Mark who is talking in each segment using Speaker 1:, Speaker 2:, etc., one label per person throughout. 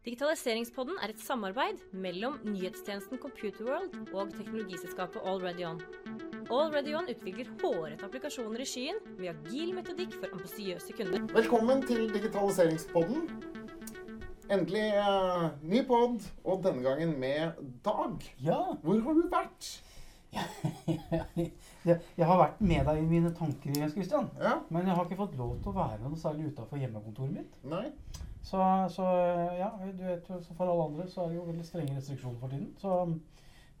Speaker 1: Digitaliseringspodden er et samarbeid mellom nyhetstjenesten Computerworld og teknologiselskapet AlreadyOn. AlreadyOn utvikler hårete applikasjoner i skyen med agil metodikk for ambisiøse kunder.
Speaker 2: Velkommen til digitaliseringspodden. Endelig eh, ny pod, og denne gangen med Dag.
Speaker 3: Ja.
Speaker 2: Hvor har du vært?
Speaker 3: jeg, jeg har vært med deg i mine tanker, Jens Christian.
Speaker 2: Ja?
Speaker 3: Men jeg har ikke fått lov til å være noe særlig utafor hjemmekontoret mitt.
Speaker 2: Nei?
Speaker 3: Så, så ja, du vet jo, så for alle andre så er det jo veldig strenge restriksjoner for tiden. Så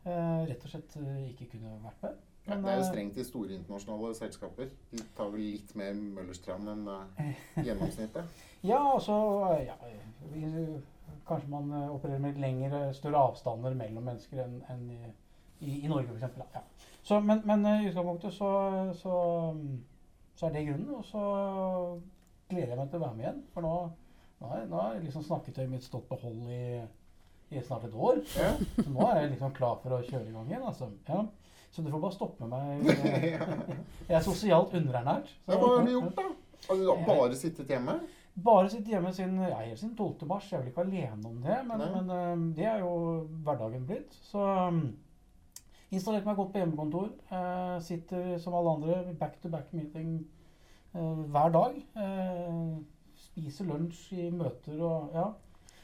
Speaker 3: eh, rett og slett eh, ikke kunne vært med.
Speaker 2: Ja,
Speaker 3: Men,
Speaker 2: det er jo
Speaker 3: eh,
Speaker 2: strengt i store internasjonale selskaper. De tar vel litt mer Møllerstrand enn eh, gjennomsnittet.
Speaker 3: Ja, og så ja, vi, Kanskje man eh, opererer med litt lengre, større avstander mellom mennesker enn enn i, i, i Norge, f.eks. Ja. Så, men, men i utgangspunktet så, så, så er det grunnen. Og så gleder jeg meg til å være med igjen. For nå, nå har, nå har liksom snakketøyet mitt stått på hold i, i snart et år.
Speaker 2: Ja.
Speaker 3: Så nå er jeg liksom klar for å kjøre i gang igjen. Altså. Ja. Så du får bare stoppe meg. Jeg er sosialt underernært. så-
Speaker 2: Ja, hva har du gjort, da? Har du bare sittet hjemme?
Speaker 3: bare sittet hjemme siden, ja, helt siden 12. mars. Jeg er vel ikke alene om det, men, men det er jo hverdagen blitt. Så um, installerte meg godt på hjemmekontor. eh, sitter som alle andre back to back meeting eh, hver dag. Eh, spiser lunsj i møter og ja.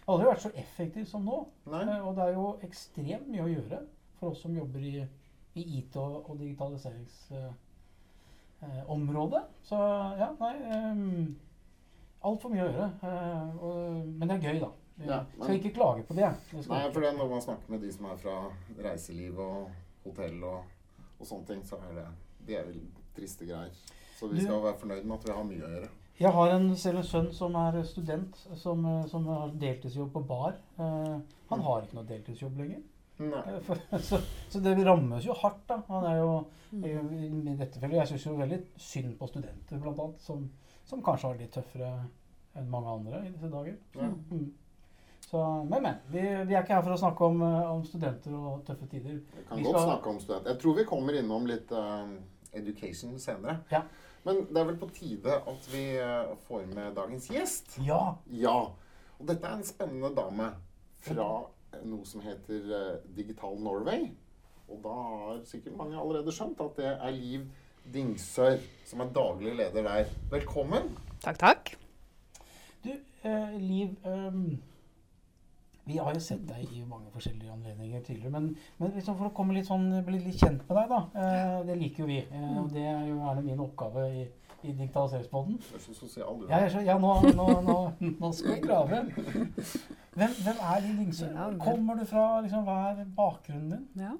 Speaker 3: Aldri vært så effektiv som nå.
Speaker 2: Nei?
Speaker 3: Eh, og det er jo ekstremt mye å gjøre for oss som jobber i, i IT- og, og digitaliseringsområdet. så ja, nei um, Altfor mye å gjøre. eh, og, men det er gøy, da.
Speaker 2: Ja,
Speaker 3: skal ikke klage på det.
Speaker 2: Nei, for det, når man snakker med de som er fra reiseliv og hotell og, og sånne ting, så er det De er vel triste greier. Så vi skal være fornøyd med at vi har mye å gjøre.
Speaker 3: Jeg har en, selv en sønn som er student, som, eh, som har deltidsjobb på bar. Uh, han har ikke noe deltidsjobb lenger.
Speaker 2: Nei.
Speaker 3: Eh, for, så, så det rammes jo hardt, da. Han er jo er jo i dette fellet, Jeg syns jo veldig synd på studenter, blant annet, som, som kanskje har det litt tøffere enn mange andre i disse dager.
Speaker 2: Ja.
Speaker 3: Mm. Så, men, men. Vi, vi er ikke her for å snakke om, om studenter og tøffe tider.
Speaker 2: Vi kan
Speaker 3: Vi
Speaker 2: godt snakke om studenter. Jeg tror vi kommer innom litt uh, education senere.
Speaker 3: Ja.
Speaker 2: Men det er vel på tide at vi eh, får med dagens gjest.
Speaker 3: Ja.
Speaker 2: Ja. Og dette er en spennende dame fra eh, noe som heter eh, Digital Norway. Og da har sikkert mange allerede skjønt at det er Liv Dingsør som er daglig leder der. Velkommen.
Speaker 4: Takk, takk.
Speaker 3: Du, eh, Liv. ehm, vi har jo sett deg i mange forskjellige anledninger tidligere. Men, men liksom for å komme litt sånn, bli litt kjent med deg, da. Eh, det liker jo vi. Eh, og det er jo gjerne min oppgave i, i digitaliseringspodden.
Speaker 2: Du er så sosial, du.
Speaker 3: Ja, jeg ja nå, nå, nå, nå skal vi grave. Hvem, hvem er
Speaker 4: din lingsø?
Speaker 3: Kommer du fra? Liksom, hva er bakgrunnen din?
Speaker 4: Ja.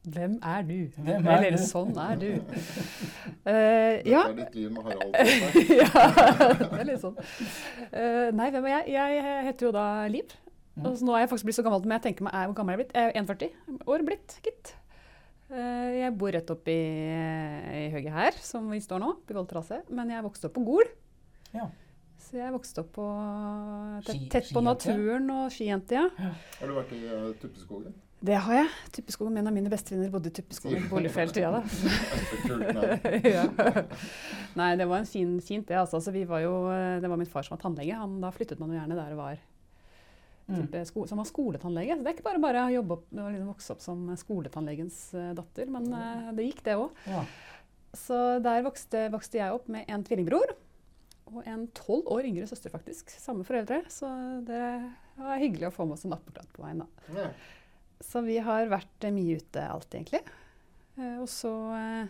Speaker 4: Hvem er du?
Speaker 3: Hvem er
Speaker 4: Eller
Speaker 3: du?
Speaker 4: sånn er du. Uh, ja.
Speaker 2: Dette er ditt liv med Harald.
Speaker 4: Ja, det er litt sånn. Uh, nei, hvem er jeg? Jeg heter jo da Liv.
Speaker 3: Mm.
Speaker 4: Altså, nå er jeg faktisk blitt så gammel, men jeg tenker meg, er, hvor gammel er jeg blitt? Jeg er 41 år blitt, gitt. Uh, jeg bor rett oppi i høyet her, som vi står nå, på Volltrasse. Men jeg vokste opp på Gol.
Speaker 3: Ja.
Speaker 4: Så jeg vokste opp på, tett, tett på naturen og skijente, ja.
Speaker 2: Har du vært i uh, Tuppeskogen?
Speaker 4: Det har jeg. Tuppeskogen. En av mine bestevenner bodde i Tuppeskogen boligfelt. Ja da. Ja. Nei, det var en fin, fint det. Altså. Altså, vi var jo, det var min far som var tannlege. Han, da flyttet man jo gjerne der det var
Speaker 3: Mm.
Speaker 4: type, sko, som var skoletannlege. Så det er ikke bare bare å jobbe opp, å liksom vokse opp som skoletannlegens uh, datter, men uh, det gikk det òg.
Speaker 3: Ja.
Speaker 4: Så der vokste, vokste jeg opp med en tvillingbror og en tolv år yngre søster, faktisk. Samme foreldre. Så det var hyggelig å få med oss en appelklatt på veien, da.
Speaker 2: Ja.
Speaker 4: Så vi har vært mye ute alt, egentlig. Eh, og så eh,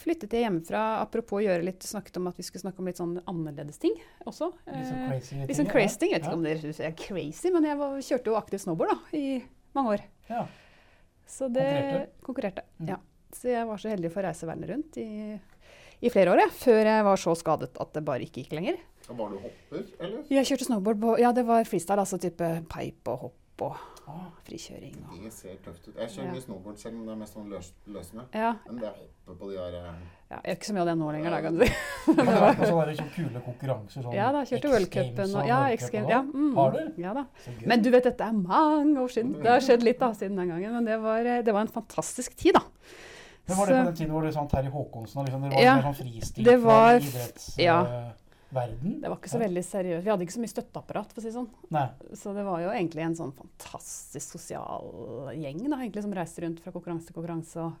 Speaker 4: flyttet jeg hjemmefra. Apropos å gjøre litt Snakket om at vi skulle snakke om litt sånn annerledes ting også.
Speaker 3: Litt sånn
Speaker 4: Eh,
Speaker 3: crazy
Speaker 4: sånn crazy ting. Jeg vet
Speaker 3: Ja.
Speaker 4: ikke om dere er crazy, men jeg var, kjørte jo aktiv snowboard da, i mange år.
Speaker 3: Ja.
Speaker 4: Så det
Speaker 3: Konkurrerte?
Speaker 4: konkurrerte.
Speaker 3: Mm.
Speaker 4: Ja. Så jeg var så heldig å få reise verden rundt i, i flere år, jeg, før jeg var så skadet at det bare ikke gikk lenger.
Speaker 2: Var du hopper, eller?
Speaker 4: Jeg kjørte snowboard på Ja, det var freestyle, altså type pipe og hopp og
Speaker 3: Ah.
Speaker 4: frikjøring. Og,
Speaker 2: Det ser tøft ut. Jeg kjører
Speaker 4: Ja.
Speaker 2: mye snowboard selv, men det er mest sånn løs, løsende.
Speaker 4: ja,
Speaker 2: Men det er hoppe på de der eh,
Speaker 4: ja, jeg gjør ikke så mye av det nå lenger, da, kan du si.
Speaker 3: Vært på sånne der sånn kule konkurranser? Sånn
Speaker 4: Ja da, kjørte
Speaker 3: X-Games
Speaker 4: og Ja,
Speaker 3: World
Speaker 4: X Games. Ja,
Speaker 3: sånn?
Speaker 4: mm,
Speaker 3: Har du?
Speaker 4: Ja da. Men du vet, dette er mange år siden. Det har skjedd litt da, siden den gangen. Men det var, det var en fantastisk tid, da.
Speaker 3: Men var det på den tiden hvor det sånn Terje Håkonsen og liksom, det var
Speaker 4: Ja,
Speaker 3: mer sånn fristil
Speaker 4: det
Speaker 3: fra idretts...
Speaker 4: ja.
Speaker 3: Verden.
Speaker 4: Det var ikke så veldig seriøst. Vi hadde ikke så mye støtteapparat, for å si sånn.
Speaker 3: Nei.
Speaker 4: Så det var jo egentlig en sånn fantastisk sosial gjeng da, egentlig, som reiste rundt fra konkurranse til konkurranse. Og,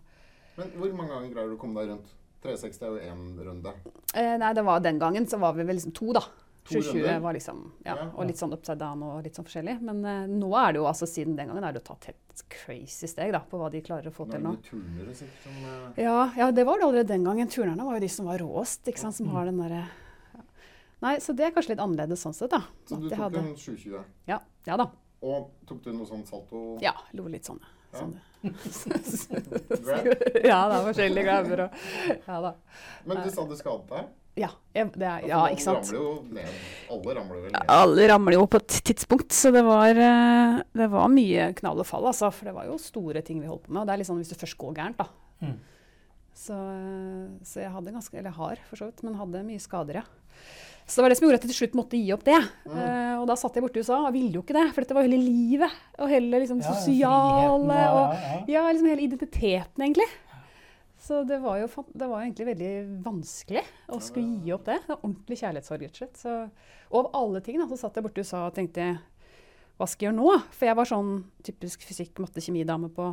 Speaker 2: Men hvor mange ganger greier du å komme deg rundt? 360 er jo én runde.
Speaker 4: eh, nei, det var den gangen så var vi vel liksom to, da.
Speaker 2: To
Speaker 4: 2020
Speaker 2: runder?
Speaker 4: var liksom, ja,
Speaker 2: Ja.
Speaker 4: Og litt sånn upside down og litt sånn forskjellig. Men eh, nå er det jo, altså siden den gangen er det jo tatt helt crazy steg da, på hva de klarer å få
Speaker 2: Nå
Speaker 4: til nå.
Speaker 2: turnere sikkert som eh,
Speaker 4: Ja, ja, det var det allerede den gangen. Turnerne var jo de som var råest, ikke sant, som
Speaker 3: Mm.
Speaker 4: har den derre. Nei, så det er kanskje litt annerledes sånn sett, da.
Speaker 2: Så du tok
Speaker 4: hadde-
Speaker 2: en 720.
Speaker 4: Ja, ja da.
Speaker 2: Og tok du noe sånn salto?
Speaker 4: Ja, lo litt sånn.
Speaker 2: Ja.
Speaker 4: sånn. Ja, det er forskjellige grabber og Ja da.
Speaker 2: Men du sa du skadet deg?
Speaker 4: Ja, jeg, det er, ja ikke sant.
Speaker 2: ramler jo ned. Alle ramler vel ned.
Speaker 4: Alle ramler jo på et tidspunkt, så det var, eh, det var mye knall og fall, altså. For det var jo store ting vi holdt på med. Og det er litt sånn hvis det først går gærent, da.
Speaker 3: Mm.
Speaker 4: Så, eh, så jeg hadde ganske Eller har, for så vidt, men hadde mye skader, ja. Så det var det som gjorde at jeg til slutt måtte gi opp det.
Speaker 2: Mm.
Speaker 4: Uh, og da satt jeg borte i USA og ville jo ikke det, for dette var hele livet. Og hele liksom,
Speaker 3: Ja,
Speaker 4: sosiale
Speaker 3: friheten, ja,
Speaker 4: og
Speaker 3: ja, ja.
Speaker 4: Ja, liksom hele identiteten, egentlig. Så det var jo det var egentlig veldig vanskelig å skulle gi opp det. Det var ordentlig kjærlighetssorg, rett og slett. Så, og av alle ting da, så satt jeg borte i USA og tenkte hva skal jeg gjøre nå? For jeg var sånn typisk fysikk, matte, kjemidame på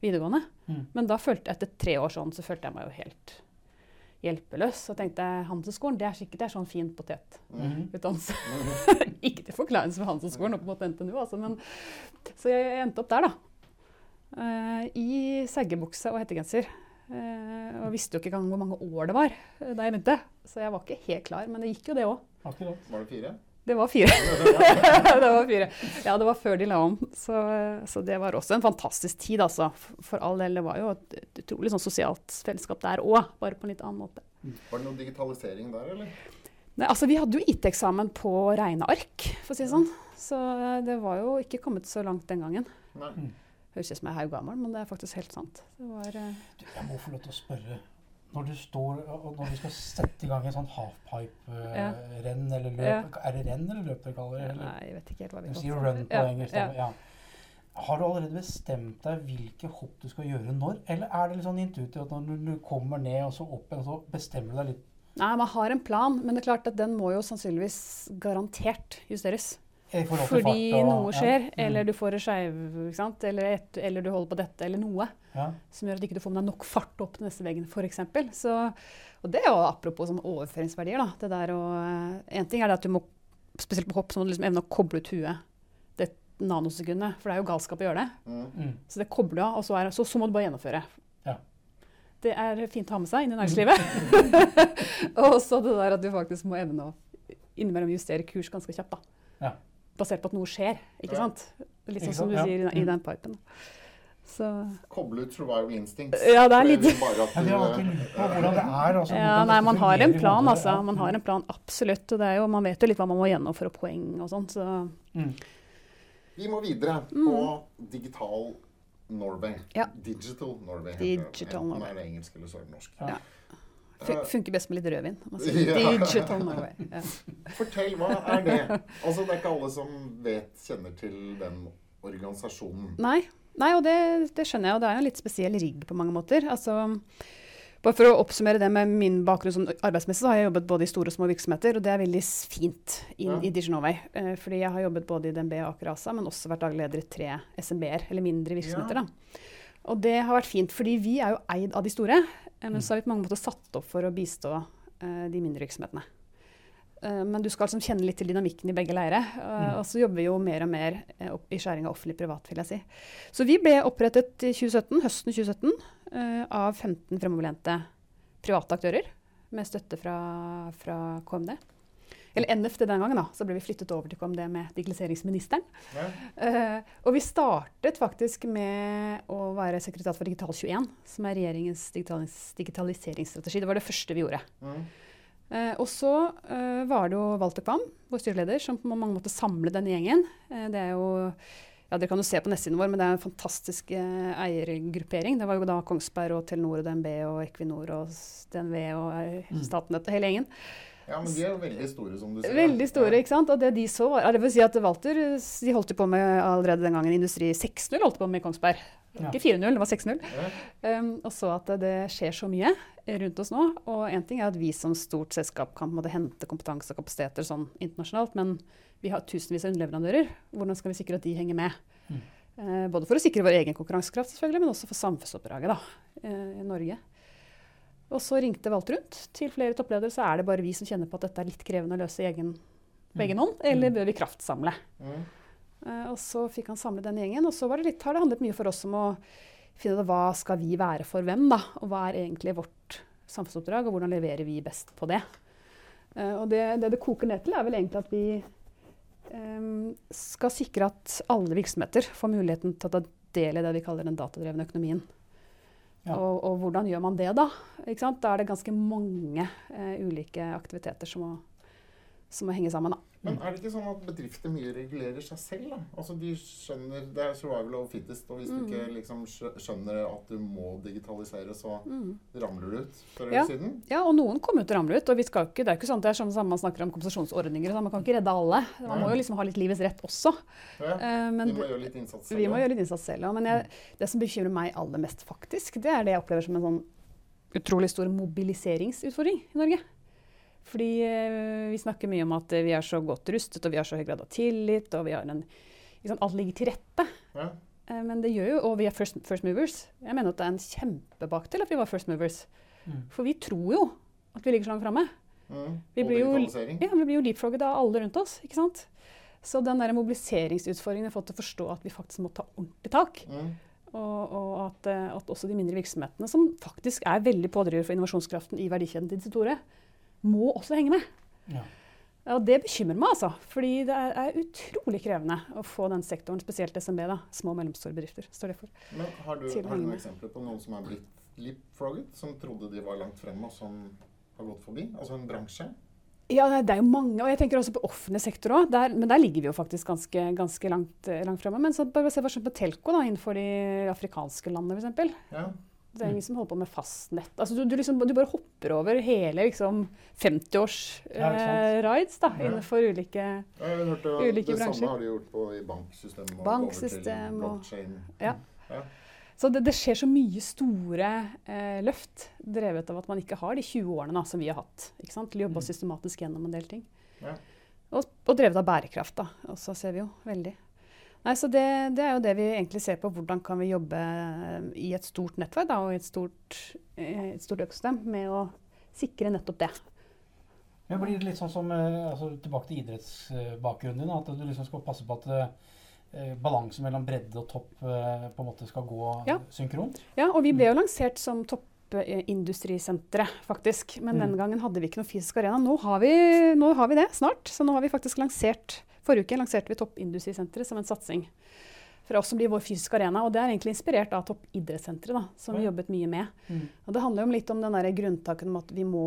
Speaker 4: videregående.
Speaker 3: Mm.
Speaker 4: Men da følte etter tre år sånn, så følte jeg meg jo helt hjelpeløs. Og tenkte jeg Handelshøyskolen, det er sikkert det er sånn fin potetutdannelse.
Speaker 3: Mhm.
Speaker 4: ikke til forkleinelse for Handelshøyskolen og på en måte NTNU, altså, men Så jeg, endte opp der, da. Eh, I seggebukse og hettegenser. Eh, og visste jo ikke engang hvor mange år det var eh, da jeg begynte. Så jeg var ikke helt klar, men det gikk jo det òg.
Speaker 2: Var det fire?
Speaker 4: Det var fire. det var fire. Ja, det var før de la om. Så, så det var også en fantastisk tid, altså. For- all del. Det var jo et utrolig sånn sosialt fellesskap der òg, bare på en litt annen måte.
Speaker 2: Var det noe digitalisering der, eller?
Speaker 4: Nei, altså Vi hadde jo IT-eksamen på regneark, for å si det sånn. Så eh, det var jo ikke kommet så langt den gangen.
Speaker 2: Nei.
Speaker 4: Høres ut som jeg er haugammel, men det er faktisk helt sant. Det var, uh...
Speaker 3: Du, jeg må få lov til å spørre. Når du står og når du skal sette i gang en sånn halfpipe-renn eller løp
Speaker 4: Ja.
Speaker 3: Er det renn eller løp dere kaller det? Eller?
Speaker 4: Nei, jeg vet ikke helt hva
Speaker 3: Du
Speaker 4: kaller det.
Speaker 3: run på engelsk.
Speaker 4: ja.
Speaker 3: Har du allerede bestemt deg hvilke hopp du skal gjøre når? Eller er det litt sånn intuitivt at når du- du kommer ned og så opp igjen, så bestemmer du deg litt
Speaker 4: Nei, man har en plan, men det er klart at den må jo sannsynligvis garantert justeres. Fordi
Speaker 3: fart og-
Speaker 4: noe skjer,
Speaker 3: ja.
Speaker 4: eller
Speaker 3: Mm.
Speaker 4: du får det skeiv. Eller, eller du holder på dette, eller noe.
Speaker 3: ja.
Speaker 4: Som gjør at du ikke får med deg nok fart opp til neste veggen, f.eks. Så Og det er jo apropos sånn overføringsverdier, da. Det der å En ting er det at du må, spesielt på hopp, så må du liksom evne å koble ut huet det nanosekundet. For det er jo galskap å gjøre det.
Speaker 2: Mm.
Speaker 3: Mm.
Speaker 4: Så det kobler du av, og så, er, så, så må du bare gjennomføre.
Speaker 3: Ja.
Speaker 4: Det er fint å ha med seg inn i næringslivet. og så det der at du faktisk må evne å innimellom justere kurs ganske kjapt. da. Basert på at noe skjer, ikke
Speaker 2: Ja.
Speaker 4: sant? Litt sånn som du
Speaker 3: Ja.
Speaker 4: sier i, den- i
Speaker 3: Mm.
Speaker 4: den pipen. Så
Speaker 2: Koble ut survival instincts.
Speaker 4: Ja, det er litt- nei, man har en plan, altså. Man har en plan, absolutt. Og det er jo, man vet jo litt hva man må gjennom for å poeng og sånn. Så
Speaker 3: Mm.
Speaker 2: Vi må videre på digital Norway.
Speaker 4: Mm. Ja.
Speaker 2: Digital Norway.
Speaker 4: Digital
Speaker 2: Enten
Speaker 4: Norway.
Speaker 2: er det engelsk eller så er det norsk.
Speaker 3: Ja.
Speaker 4: Fun
Speaker 2: Eh,
Speaker 4: funker best med litt rødvin.
Speaker 2: Ja.
Speaker 4: Digital Norway. Ja.
Speaker 2: Fortell, hva er det? Altså, Det er ikke alle som vet, kjenner til den organisasjonen.
Speaker 4: Nei, nei og det, det skjønner jeg. Og det er jo en litt spesiell rigg på mange måter. Altså, bare for å oppsummere det med min bakgrunn som arbeidsmessig, så har jeg jobbet både i store og små virksomheter, og det er veldig fint inn
Speaker 2: Ja.
Speaker 4: i Diginorway. Eh, fordi jeg har jobbet både i DNB og Aker ASA, men også vært daglig leder i tre SMB-er, eller mindre virksomheter.
Speaker 2: Ja.
Speaker 4: da. Og det har vært fint, fordi vi er jo eid av de store, men så har vi på mange måter satt opp for å bistå eh, de mindre virksomhetene. Eh, Men du skal liksom kjenne litt til dynamikken i begge leire. eh,
Speaker 3: Mm.
Speaker 4: Og så jobber vi jo mer og mer eh, i skjæring av offentlig-privat, vil jeg si. Så vi ble opprettet i 2017, høsten 2017 eh, av 15 fremoverlente private aktører med støtte fra, fra KMD. Eller NFD den gangen, da. Så ble vi flyttet over til KMD med digitaliseringsministeren.
Speaker 2: Ja.
Speaker 4: Uh, og vi startet faktisk med å være sekretær for Digital21, som er regjeringens digitalis digitaliseringsstrategi. Det var det første vi gjorde.
Speaker 2: Mm.
Speaker 4: Uh, og så uh, var det jo Walter Kvam, vår styreleder, som på mange måter samlet denne gjengen. Det er jo ja, Dere kan jo se på nettsiden vår, men det er en fantastisk eiergruppering. Det var jo da Kongsberg og Telenor og DNB og Equinor og DNV og
Speaker 3: Mm.
Speaker 4: Statnett og hele gjengen.
Speaker 2: Ja, men de er jo veldig store, som du sier.
Speaker 4: Veldig store, ikke sant? Og det de så var, det vil si at Walter de holdt jo på med allerede den gangen Industri 6.0 holdt på med i Kongsberg. Ikke 4.0, det var 6.0.
Speaker 2: Ja.
Speaker 4: Um, og så at det skjer så mye rundt oss nå. Og én ting er at vi som stort selskap kan måtte hente kompetanse og kapasiteter sånn internasjonalt, men vi har tusenvis av underleverandører. Hvordan skal vi sikre at de henger med?
Speaker 3: Mm.
Speaker 4: Uh, både for å sikre vår egen konkurransekraft, selvfølgelig, men også for samfunnsoppdraget da, uh, i Norge. Og så ringte Valt rundt til flere toppledere, så er det bare vi som kjenner på at dette er litt krevende å løse egen, på egen hånd, eller
Speaker 3: Mm.
Speaker 4: bør vi kraftsamle?
Speaker 2: Mm.
Speaker 4: Uh, og så fikk han samle den gjengen. Og så var det litt, har det handlet mye for oss om å finne ut hva skal vi være for hvem, da. Og hva er egentlig vårt samfunnsoppdrag, og hvordan leverer vi best på det. Uh, og det, det det koker ned til, er vel egentlig at vi um, skal sikre at alle virksomheter får muligheten til å ta del i det vi kaller den datadrevne økonomien.
Speaker 3: Ja.
Speaker 4: Og, og hvordan gjør man det, da? Da er det ganske mange eh, ulike aktiviteter som må, som må henge sammen. Da.
Speaker 2: Men er det ikke sånn at bedrifter mye regulerer seg selv? da? Altså De skjønner Det er survival of fittest, og hvis du
Speaker 4: Mm.
Speaker 2: ikke liksom skjønner at du må digitalisere, så
Speaker 4: Mm.
Speaker 2: ramler du ut før
Speaker 4: Ja.
Speaker 2: eller siden.
Speaker 4: Ja, og noen kommer til å ramle ut. og vi skal ikke, Det er ikke sånn det er sånn man snakker om kompensasjonsordninger. Så man kan ikke redde alle. Man må jo liksom ha litt livets rett også.
Speaker 2: Ja.
Speaker 4: Eh, men
Speaker 2: Vi må gjøre litt innsats selv.
Speaker 4: vi må gjøre litt innsats selv. Ja. Men jeg, det som bekymrer meg aller mest, faktisk, det er det jeg opplever som en sånn utrolig stor mobiliseringsutfordring i Norge. Fordi eh, vi snakker mye om at vi er så godt rustet, og vi har så høy grad av tillit, og vi har en liksom, Alt ligger til rette.
Speaker 2: Ja.
Speaker 4: Eh, men det gjør jo, og vi er first, first movers. Jeg mener at det er en kjempebaktil at vi var first movers.
Speaker 3: Mm.
Speaker 4: For vi tror jo at vi ligger så langt framme.
Speaker 2: Mm.
Speaker 4: Vi blir jo-. Ja, vi blir jo leapfrogget av alle rundt oss. ikke sant? Så den der mobiliseringsutfordringen har fått til å forstå at vi faktisk må ta ordentlig tak.
Speaker 2: Mm.
Speaker 4: Og, og at, eh, at også de mindre virksomhetene, som faktisk er veldig pådrivere for innovasjonskraften i verdikjeden til de store, må også henge med.
Speaker 3: Ja.
Speaker 4: Og det bekymrer meg, altså. Fordi det er, er utrolig krevende å få den sektoren, spesielt SMB, da, små og mellomstore bedrifter, står det for.
Speaker 2: Men har du, har du noen eksempler på noen som er blitt leapfrogget, som trodde de var langt fremme, og som har gått forbi? Altså en bransje?
Speaker 4: Ja, det er jo mange, og jeg tenker også på offentlig sektor òg. Men der ligger vi jo faktisk ganske, ganske langt, eh, langt fremme. Men så bare se på Telco da, innenfor de afrikanske landene, f.eks.
Speaker 2: Ja.
Speaker 4: Det er ingen som holder på med fastnett. Altså, du, du, liksom, du bare hopper over hele liksom, 50-års
Speaker 3: Ja, ikke sant.
Speaker 4: eh, rides da,
Speaker 2: Ja.
Speaker 4: innenfor ulike
Speaker 2: ja, hørte
Speaker 4: Ulike
Speaker 2: det
Speaker 4: bransjer.
Speaker 2: samme har de gjort på, i banksystemet. og
Speaker 4: Banksystem og-. Ja.
Speaker 2: Ja.
Speaker 4: Så det, det skjer så mye store eh, løft, drevet av at man ikke har de 20 årene da, som vi har hatt. Ikke sant? Jobbe
Speaker 3: Mm.
Speaker 4: systematisk gjennom en del ting.
Speaker 2: Ja.
Speaker 4: Og, og drevet av bærekraft, da. Også ser vi jo veldig. Nei, så det, det er jo det vi egentlig ser på. Hvordan kan vi jobbe eh, i et stort nettverk da, og i et stort, eh, et stort økosystem med å sikre nettopp det.
Speaker 3: Men blir det litt sånn som eh, altså, Tilbake til idrettsbakgrunnen din. At du liksom skal passe på at balansen mellom bredde og topp på en måte skal gå
Speaker 4: Ja.
Speaker 3: synkront.
Speaker 4: Ja, og vi ble jo lansert som toppindustrisenteret, faktisk. Men
Speaker 3: Mm.
Speaker 4: den gangen hadde vi ikke noen fysisk arena. Nå har, vi, nå har vi det snart. Så nå har vi faktisk lansert Forrige uke lanserte vi Toppindustrisenteret som en satsing fra oss som blir vår fysiske arena. Og det er egentlig inspirert av Toppidrettssenteret, som vi jobbet mye med.
Speaker 3: Mm.
Speaker 4: Og det handler jo litt om den der grunntaken om at vi må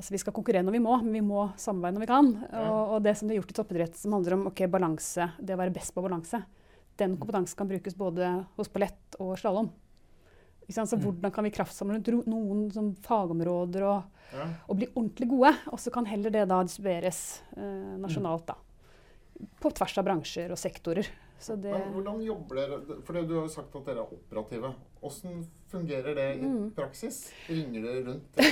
Speaker 4: Altså vi skal konkurrere når vi må, men vi må samarbeide når vi kan.
Speaker 2: Ja.
Speaker 4: Og, og det som det er gjort i toppidrett, som handler om okay, balanse, det å være best på balanse, den kompetansen kan brukes både hos ballett og slalåm. Så
Speaker 3: Mm.
Speaker 4: hvordan kan vi kraftsamle rundt noen som fagområder og,
Speaker 2: Ja.
Speaker 4: og bli ordentlig gode? Og så kan heller det da distribueres eh, nasjonalt, da. På tvers av bransjer og sektorer. Så det
Speaker 2: hvordan jobber dere For du har jo sagt at dere er operative. Hvordan fungerer det i
Speaker 4: Mm.
Speaker 2: praksis? Ringer dere rundt?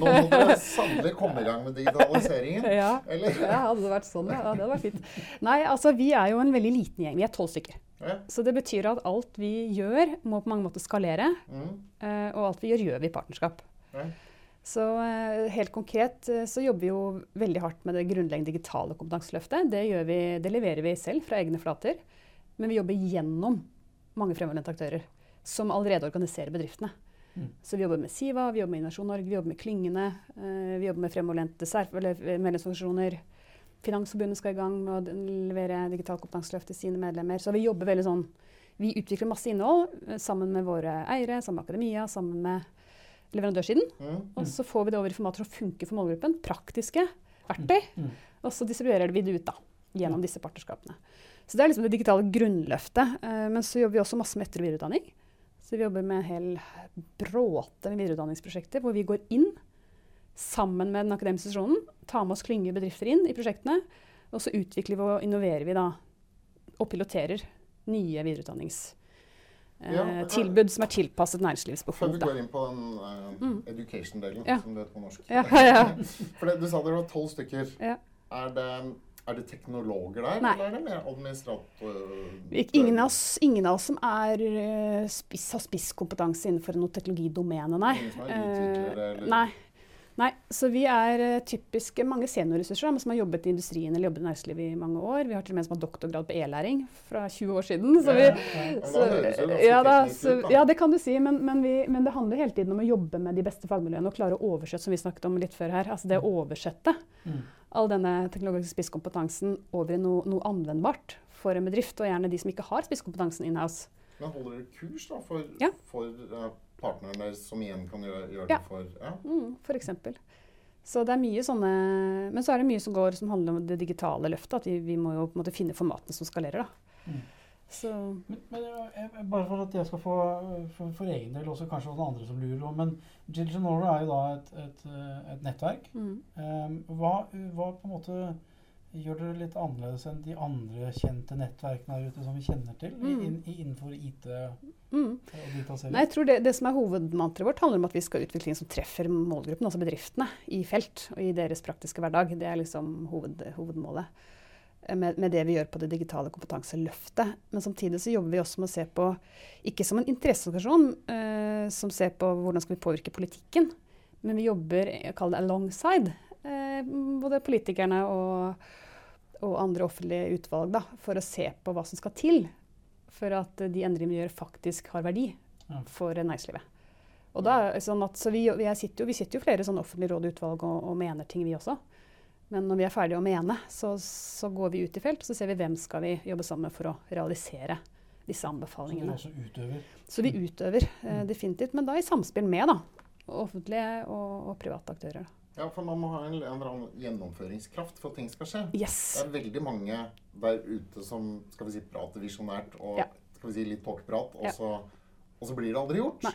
Speaker 2: Nå må dere sannelig komme i gang med digitaliseringen.
Speaker 4: Ja.
Speaker 2: Eller?
Speaker 4: Ja, hadde det vært sånn, ja. ja. Det hadde vært fint. Nei, altså vi er jo en veldig liten gjeng. Vi er tolv stykker.
Speaker 2: Ja.
Speaker 4: Så det betyr at alt vi gjør, må på mange måter skalere.
Speaker 2: Mm.
Speaker 4: eh, Og alt vi gjør, gjør vi i partnerskap.
Speaker 2: Ja.
Speaker 4: Så eh, helt konkret eh, så jobber vi jo veldig hardt med det grunnleggende digitale kompetanseløftet. Det, vi, det leverer vi selv fra egne flater. Men vi jobber gjennom mange fremoverlente aktører som allerede organiserer bedriftene.
Speaker 3: Mm.
Speaker 4: Så vi jobber med Siva, vi jobber med Innovasjon Norge, vi jobber med klyngene. eh, vi jobber med fremoverlente medlemsorganisasjoner. Finansforbundet skal i gang med å levere digital kompetanseløft til sine medlemmer. Så vi jobber veldig sånn Vi utvikler masse innhold sammen med våre eiere, sammen med akademia, sammen med leverandørsiden.
Speaker 2: Mm.
Speaker 4: Og så får vi det over i formater som funker for målgruppen. Praktiske verktøy.
Speaker 3: Mm.
Speaker 4: Og så distribuerer vi det ut da, gjennom disse partnerskapene. Så det er liksom det digitale grunnløftet. Eh, men så jobber vi også masse med etter- og videreutdanning. Så vi jobber med en hel bråte med videreutdanningsprosjekter hvor vi går inn sammen med den akademiske institusjonen, tar med oss klynger bedrifter inn i prosjektene. Og så utvikler vi og innoverer vi da, og piloterer nye videreutdanningstilbud
Speaker 2: Ja, tilbud
Speaker 4: som er tilpasset næringslivets
Speaker 2: Før vi går inn på den uh,
Speaker 4: Mm.
Speaker 2: education-delen,
Speaker 4: Ja.
Speaker 2: som det heter på norsk.
Speaker 4: Ja, ja.
Speaker 2: For det, du sa dere var tolv stykker.
Speaker 4: Ja.
Speaker 2: Er, det, er det teknologer der,
Speaker 4: Nei.
Speaker 2: eller er det mer administrator...
Speaker 4: Ingen av, oss, ingen av oss som er, eh, spiss, har spisskompetanse innenfor noe teknologidomene, nei.
Speaker 2: Ingen som er
Speaker 4: Eh,
Speaker 2: utviklere, eller-
Speaker 4: nei. Nei. Så vi er eh, typisk mange seniorressurser som har jobbet i industrien eller jobbet i næringslivet i mange år. Vi har til og med en som har doktorgrad på e-læring fra 20 år siden. Så vi, så,
Speaker 2: det
Speaker 4: ja, da, så, ja, det kan du si, men, men, vi, men det handler hele tiden om å jobbe med de beste fagmiljøene og klare å oversette, som vi snakket om litt før her. Altså det å oversette
Speaker 3: Mm.
Speaker 4: all denne teknologiske spisskompetansen over i noe, noe anvendbart for en bedrift, og gjerne de som ikke har spisskompetansen in-house.
Speaker 2: Men holder dere kurs da, for,
Speaker 4: Ja.
Speaker 2: for eh, partnerne deres, som igjen kan gjøre, gjøre
Speaker 4: Ja.
Speaker 2: det for ja.
Speaker 4: Mm, for eksempel. Så det er mye sånne Men så er det mye som går som handler om det digitale løftet. At vi, vi må jo på en måte finne formatene som skalerer, da.
Speaker 3: Mm.
Speaker 4: Så
Speaker 3: Men, men bare for at jeg skal få for, for egen del, også kanskje noen andre som lurer om, men Digital Norway er jo da et, et, et nettverk.
Speaker 4: mm.
Speaker 3: Um, hva, hva på en måte gjør dere litt annerledes enn de andre kjente nettverkene der ute som vi kjenner til
Speaker 4: Mm.
Speaker 3: in, innenfor IT
Speaker 4: Mm. Nei, jeg tror det, det som er hovedmantraet vårt, handler om at vi skal utvikle ting som treffer målgruppen, altså bedriftene, i felt og i deres praktiske hverdag. Det er liksom hoved, hovedmålet med, med det vi gjør på det digitale kompetanseløftet. Men samtidig så jobber vi også med å se på, ikke som en interesseorganisasjon eh, som ser på hvordan skal vi påvirke politikken, men vi jobber jeg kaller det alongside eh, både politikerne og, og andre offentlige utvalg da, for å se på hva som skal til for at de endringene vi gjør, faktisk har verdi for næringslivet. Og da, sånn at, så vi, vi, er, sitter jo, vi sitter jo flere sånne offentlige råd og utvalg og, og mener ting, vi også. Men når vi er ferdige å mene, så, så går vi ut i felt og så ser vi hvem skal vi jobbe sammen med for å realisere disse anbefalingene.
Speaker 3: Så dere også utøver?
Speaker 4: Så vi utøver eh, definitivt, men da i samspill med da, offentlige og, og private aktører.
Speaker 2: Ja, for man må ha en, en eller annen gjennomføringskraft for at ting skal skje.
Speaker 4: Yes!
Speaker 2: Det er veldig mange der ute som skal vi si, prater visjonært og
Speaker 4: Ja.
Speaker 2: skal vi si, litt tåkeprat, og,
Speaker 4: Ja.
Speaker 2: så, og så blir det aldri gjort.
Speaker 4: Nei.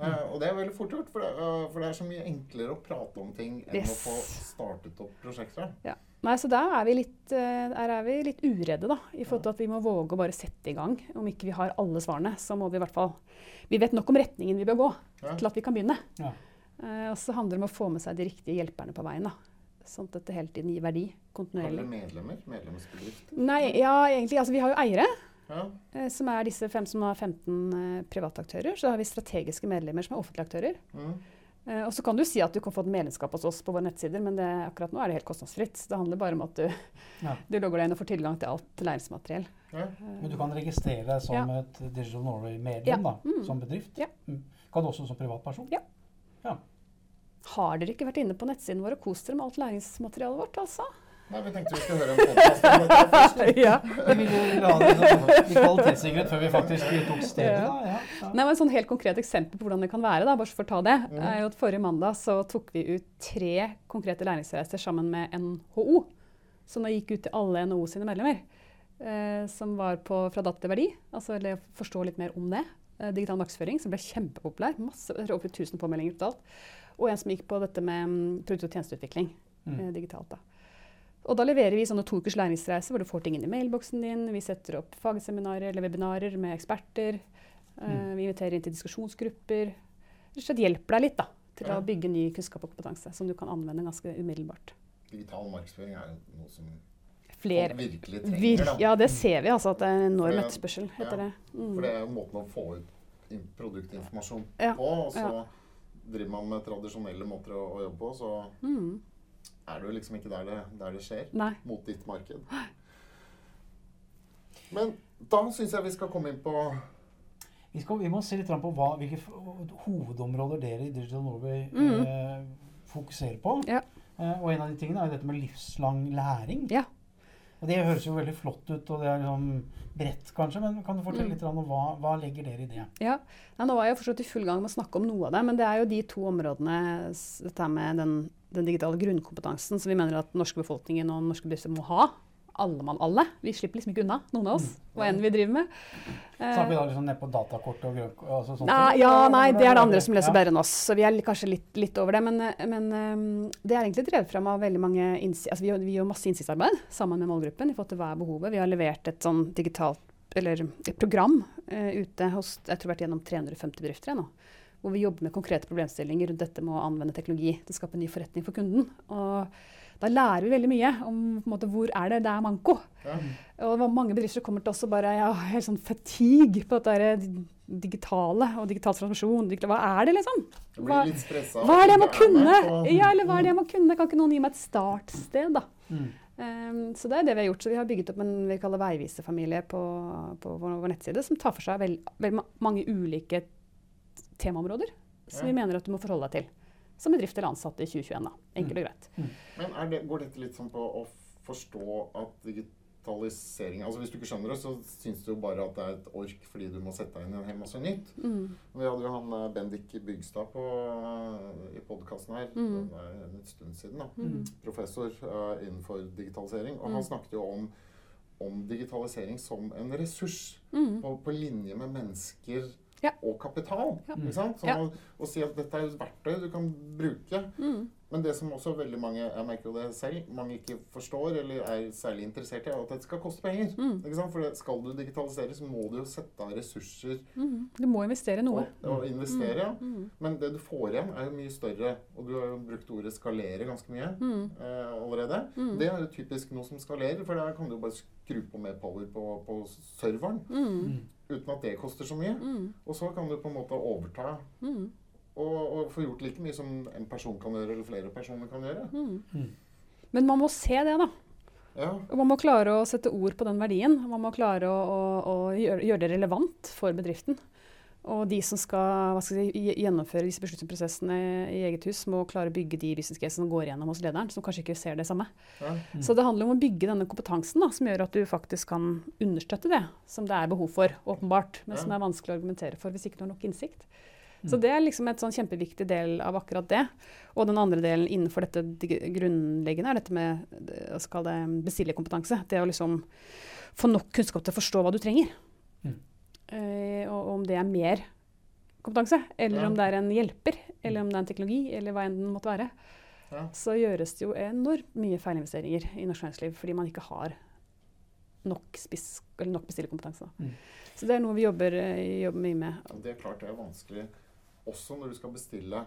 Speaker 2: Eh, og det er veldig fort gjort, for det, uh, for det er så mye enklere å prate om ting enn
Speaker 4: Yes.
Speaker 2: å få startet opp prosjekter.
Speaker 4: Ja. Nei, så der er vi litt, eh, der er vi litt uredde, da. I forhold til at vi må våge å bare sette i gang. Om ikke vi har alle svarene, så må vi i hvert fall Vi vet nok om retningen vi bør gå
Speaker 2: Ja.
Speaker 4: til at vi kan begynne.
Speaker 3: Ja.
Speaker 4: Eh, og så handler det om å få med seg de riktige hjelperne på veien. da. Sånn at dette hele tiden gir verdi Kontinuerlig.
Speaker 2: Alle medlemmer? Medlemsbedrifter?
Speaker 4: Nei, ja, egentlig. Altså, vi har jo eiere,
Speaker 2: Ja.
Speaker 4: eh, som er disse fem som har 15 eh, private aktører. Så har vi strategiske medlemmer som er offentlige aktører.
Speaker 2: Mm.
Speaker 4: Eh, og så kan du si at du kan få et medlemskap hos oss på våre nettsider, men det, akkurat nå er det helt kostnadsfritt. Det handler bare om at du,
Speaker 3: Ja.
Speaker 4: du logger deg inn og får tilgang til alt læringsmateriell.
Speaker 2: Ja.
Speaker 3: Men du kan registrere deg som
Speaker 4: Ja.
Speaker 3: et Digital Norway-medlem,
Speaker 4: Ja.
Speaker 3: da,
Speaker 4: Mm.
Speaker 3: som bedrift.
Speaker 4: Ja.
Speaker 3: Mm. Kan du også som privatperson?
Speaker 4: Ja. Har dere ikke vært inne på nettsiden vår og kost dere med alt læringsmaterialet vårt, altså?
Speaker 2: Nei, vi tenkte vi skulle høre en podkast om dette først.
Speaker 4: ja.
Speaker 3: Vi ville la det bli kvalitetssikret før vi faktisk tok stedet.
Speaker 4: Ja.
Speaker 3: Da. Ja. Ja.
Speaker 4: Nei, men Et sånn helt konkret eksempel på hvordan det kan være, da, bare for å ta det,
Speaker 2: Mm.
Speaker 4: er jo at forrige mandag så tok vi ut tre konkrete læringsreiser sammen med NHO. Som da gikk ut til alle NHO sine medlemmer. Eh, som var på Fra datt til verdi, altså eller forstå litt mer om det. Eh, digital markedsføring, som ble kjempepopulær. Masse, er over 1000 påmeldinger totalt. Og en som gikk på dette med mm, produkt- og tjenesteutvikling
Speaker 3: Mm.
Speaker 4: eh, digitalt. da. Og da leverer vi sånne to ukers læringsreise hvor du får ting inn i mailboksen din. Vi setter opp fagseminarer eller webinarer med eksperter. Eh,
Speaker 3: Mm.
Speaker 4: vi inviterer inn til diskusjonsgrupper. Rett og slett hjelper deg litt da, til
Speaker 2: Ja.
Speaker 4: å bygge ny kunnskap og kompetanse som du kan anvende ganske umiddelbart.
Speaker 2: Digital markedsføring er jo noe som
Speaker 4: Flere.
Speaker 2: folk virkelig trenger.
Speaker 4: Vir
Speaker 2: da.
Speaker 4: ja, det ser vi, altså. At det er en enorm etterspørsel etter ja. det. Mm.
Speaker 2: For det er jo måten å få ut produktinformasjon
Speaker 4: Ja,
Speaker 2: på. Og så
Speaker 4: ja.
Speaker 2: driver man med tradisjonelle måter å, å jobbe på, så
Speaker 4: Mm.
Speaker 2: er det jo liksom ikke der det, der det skjer.
Speaker 4: Nei.
Speaker 2: Mot ditt marked. Men da syns jeg vi skal komme inn på
Speaker 3: Vi, skal, vi må se litt på hva, hvilke hovedområder dere i Digital Norway
Speaker 4: Mm.
Speaker 3: eh, fokuserer på.
Speaker 4: Ja.
Speaker 3: Eh, og en av de tingene er jo dette med livslang læring.
Speaker 4: Ja.
Speaker 3: Og Det høres jo veldig flott ut, og det er liksom bredt kanskje, men kan du fortelle
Speaker 4: Mm.
Speaker 3: litt om hva, hva legger dere i det?
Speaker 4: Ja, ja Nå var jeg jo forstått i full gang med å snakke om noe av det, men det er jo de to områdene, dette med den, den digitale grunnkompetansen, som vi mener at den norske befolkningen og norske bedrifter må ha. Alle mann alle. Vi slipper liksom ikke unna, noen av oss, hva enn vi driver med.
Speaker 3: Snakker vi da liksom ned på datakort og grønn... Altså sånt?
Speaker 4: Nei, ja, nei, det er det andre som leser bedre enn oss. Så vi er kanskje litt, litt over det. Men, eh, men eh, det er egentlig drevet fram av veldig mange altså vi, vi gjør masse innsiktsarbeid sammen med målgruppen i forhold til hva er behovet. Vi har levert et sånn digitalt eller et program uh, ute hos jeg tror vi har vært gjennom 350 bedrifter jeg nå. Hvor vi jobber med konkrete problemstillinger rundt dette med å anvende teknologi til å skape ny forretning for kunden. Og da lærer vi veldig mye om på en måte, hvor er det det er manko.
Speaker 2: Ja.
Speaker 4: Og mange bedrifter kommer til oss og bare ja, helt sånn fatigue på dette digitale og digital. Digital, hva er det, liksom? Hva, hva er det jeg må kunne? Ja, eller hva er det jeg må kunne? Kan ikke noen gi meg et startsted, da?
Speaker 3: Mm.
Speaker 4: Um, så det er det vi har gjort. Så vi har bygget opp en vi kaller veiviserfamilie på, på vår, vår nettside, som tar for seg veldig vel mange ulike temaområder som vi mener at du må forholde deg til. Som bedrift eller ansatte i 2021, da. Enkelt og greit.
Speaker 2: Men er det, går dette litt sånn på å forstå at digitalisering Altså Hvis du ikke skjønner det, så syns du jo bare at det er et ork fordi du må sette deg inn i en hel masse nytt.
Speaker 4: Mm.
Speaker 2: Vi hadde jo han eh, Bendik Bygstad på, eh, i podkasten her
Speaker 4: Mm.
Speaker 2: det er en stund siden. da.
Speaker 4: Mm.
Speaker 2: Professor uh, innenfor digitalisering. Og han
Speaker 4: Mm.
Speaker 2: snakket jo om, om digitalisering som en ressurs
Speaker 4: Mm.
Speaker 2: på, på linje med mennesker
Speaker 4: Ja.
Speaker 2: og kapital.
Speaker 4: Ja.
Speaker 2: Ikke sant? Sånn
Speaker 4: Ja.
Speaker 2: å, å si at dette er et verktøy du kan bruke.
Speaker 4: Mm.
Speaker 2: Men det som også veldig mange jeg merker det selv, mange ikke forstår eller er særlig interessert i, er at det skal koste penger.
Speaker 4: Mm.
Speaker 2: Ikke sant? For skal du digitalisere, så må du jo sette av ressurser
Speaker 4: Mm. Du må investere noe.
Speaker 2: og, og investere. ja.
Speaker 4: Mm.
Speaker 2: Men det du får igjen, er jo mye større. Og du har jo brukt ordet skalere ganske mye
Speaker 4: Mm.
Speaker 2: eh, allerede.
Speaker 4: Mm.
Speaker 2: Det er jo typisk noe som skalerer, for der kan du jo bare skru på mer power på, på serveren. Uten at det koster så mye.
Speaker 4: Mm.
Speaker 2: Og så kan du på en måte overta
Speaker 4: Mm.
Speaker 2: og, og få gjort like mye som en person kan gjøre, eller flere personer kan gjøre.
Speaker 4: Mm.
Speaker 3: Mm.
Speaker 4: Men man må se det, da.
Speaker 2: Ja.
Speaker 4: Man må klare å sette ord på den verdien. Man må klare å, å, å gjøre, gjøre det relevant for bedriften. Og de som skal hva skal si, gjennomføre disse beslutningsprosessene i eget hus, må klare å bygge de business casene som går igjennom hos lederen, som kanskje ikke ser det samme.
Speaker 2: Ja.
Speaker 3: Mm.
Speaker 4: Så det handler om å bygge denne kompetansen da, som gjør at du faktisk kan understøtte det som det er behov for, åpenbart, men
Speaker 2: Ja.
Speaker 4: som er vanskelig å argumentere for hvis ikke du har nok innsikt.
Speaker 3: Mm.
Speaker 4: Så det er liksom et sånn kjempeviktig del av akkurat det. Og den andre delen innenfor dette grunnleggende er dette med skal det, bestillerkompetanse. Det å liksom få nok kunnskap til å forstå hva du trenger.
Speaker 3: Mm.
Speaker 4: Eh, og om det er mer kompetanse, eller
Speaker 2: Ja.
Speaker 4: om det er en hjelper, eller om det er en teknologi, eller hva enn den måtte være.
Speaker 2: Ja.
Speaker 4: Så gjøres det jo enormt mye feilinvesteringer i norsk næringsliv fordi man ikke har nok, spiss, nok bestillerkompetanse.
Speaker 3: Mm.
Speaker 4: Så det er noe vi jobber, eh, jobber mye med.
Speaker 2: Det er klart det er vanskelig også når du skal bestille.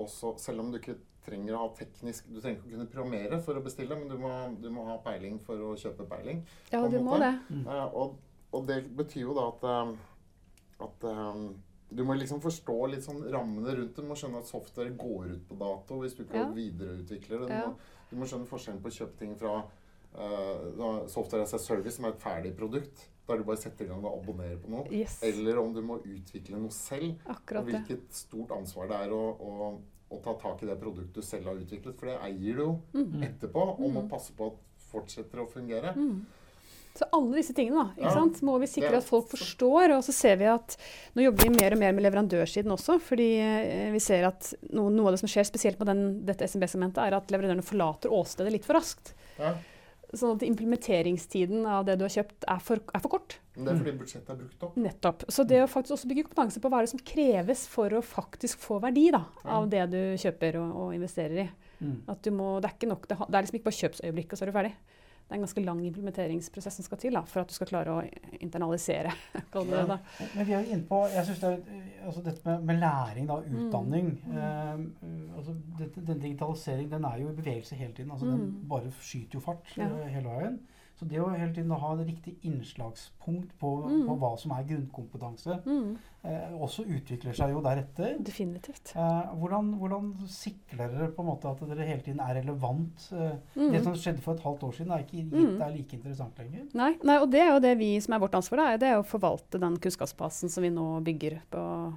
Speaker 2: Også, selv om du ikke trenger å ha teknisk Du trenger ikke å kunne programmere for å bestille, men du må, du må ha peiling for å kjøpe peiling.
Speaker 4: Ja, du måte. må
Speaker 2: det.
Speaker 4: det.
Speaker 2: Uh, og, og det betyr jo da at, eh, at eh, du må liksom forstå litt sånn rammene rundt det. Du må skjønne at software går ut på dato hvis du ikke
Speaker 4: Ja.
Speaker 2: videreutvikler det. Du,
Speaker 4: Ja.
Speaker 2: må, du må skjønne forskjellen på å kjøpe ting fra uh, software as a service, som er et ferdig produkt, der du bare setter i gang og abonnerer på noe.
Speaker 4: Yes.
Speaker 2: Eller om du må utvikle noe selv.
Speaker 4: Akkurat
Speaker 2: og
Speaker 4: det.
Speaker 2: hvilket stort ansvar det er å, å, å ta tak i det produktet du selv har utviklet. For det eier du jo
Speaker 4: Mm.
Speaker 2: etterpå, og må
Speaker 4: Mm.
Speaker 2: passe på at fortsetter å fungere.
Speaker 4: Mm. Så alle disse tingene da, ikke
Speaker 2: Ja.
Speaker 4: sant? må vi sikre at folk forstår. Og så ser vi at nå jobber vi mer og mer med leverandørsiden også. Fordi eh, vi ser at noe, noe av det som skjer spesielt på den, dette SMB-segmentet, er at leverandørene forlater åstedet litt for raskt.
Speaker 2: Ja.
Speaker 4: Sånn at implementeringstiden av det du har kjøpt, er for, er for kort.
Speaker 2: Men det er fordi budsjettet er brukt opp.
Speaker 4: Nettopp. Så det å faktisk også bygge kompetanse på hva er det som kreves for å faktisk få verdi da, av det du kjøper og, og investerer i.
Speaker 3: Mm.
Speaker 4: At du må, det, er ikke nok, det, det er liksom ikke bare kjøpsøyeblikk, og så er du ferdig. Det er en ganske lang implementeringsprosess som skal til da, for at du skal klare å internalisere. det da.
Speaker 3: Men vi er jo inne på jeg synes det er, altså Dette med, med læring, da,
Speaker 4: Mm.
Speaker 3: utdanning eh, altså dette, Den digitalisering den er jo i bevegelse hele tiden. altså Den
Speaker 4: Mm.
Speaker 3: bare skyter jo fart
Speaker 4: Ja.
Speaker 3: eh, hele veien. Så det å hele tiden ha det riktige innslagspunkt på,
Speaker 4: Mm.
Speaker 3: på hva som er grunnkompetanse,
Speaker 4: Mm,
Speaker 3: eh, også utvikler seg jo deretter.
Speaker 4: definitivt.
Speaker 3: Eh, hvordan, hvordan sikrer dere på en måte at dere hele tiden er relevant? Eh, Det
Speaker 4: Mm.
Speaker 3: som skjedde for et halvt år siden, er ikke gitt
Speaker 4: Mm.
Speaker 3: er like interessant lenger.
Speaker 4: Nei, nei, og det er jo det vi som er vårt ansvar, da, det er å forvalte den kunnskapsbasen som vi nå bygger på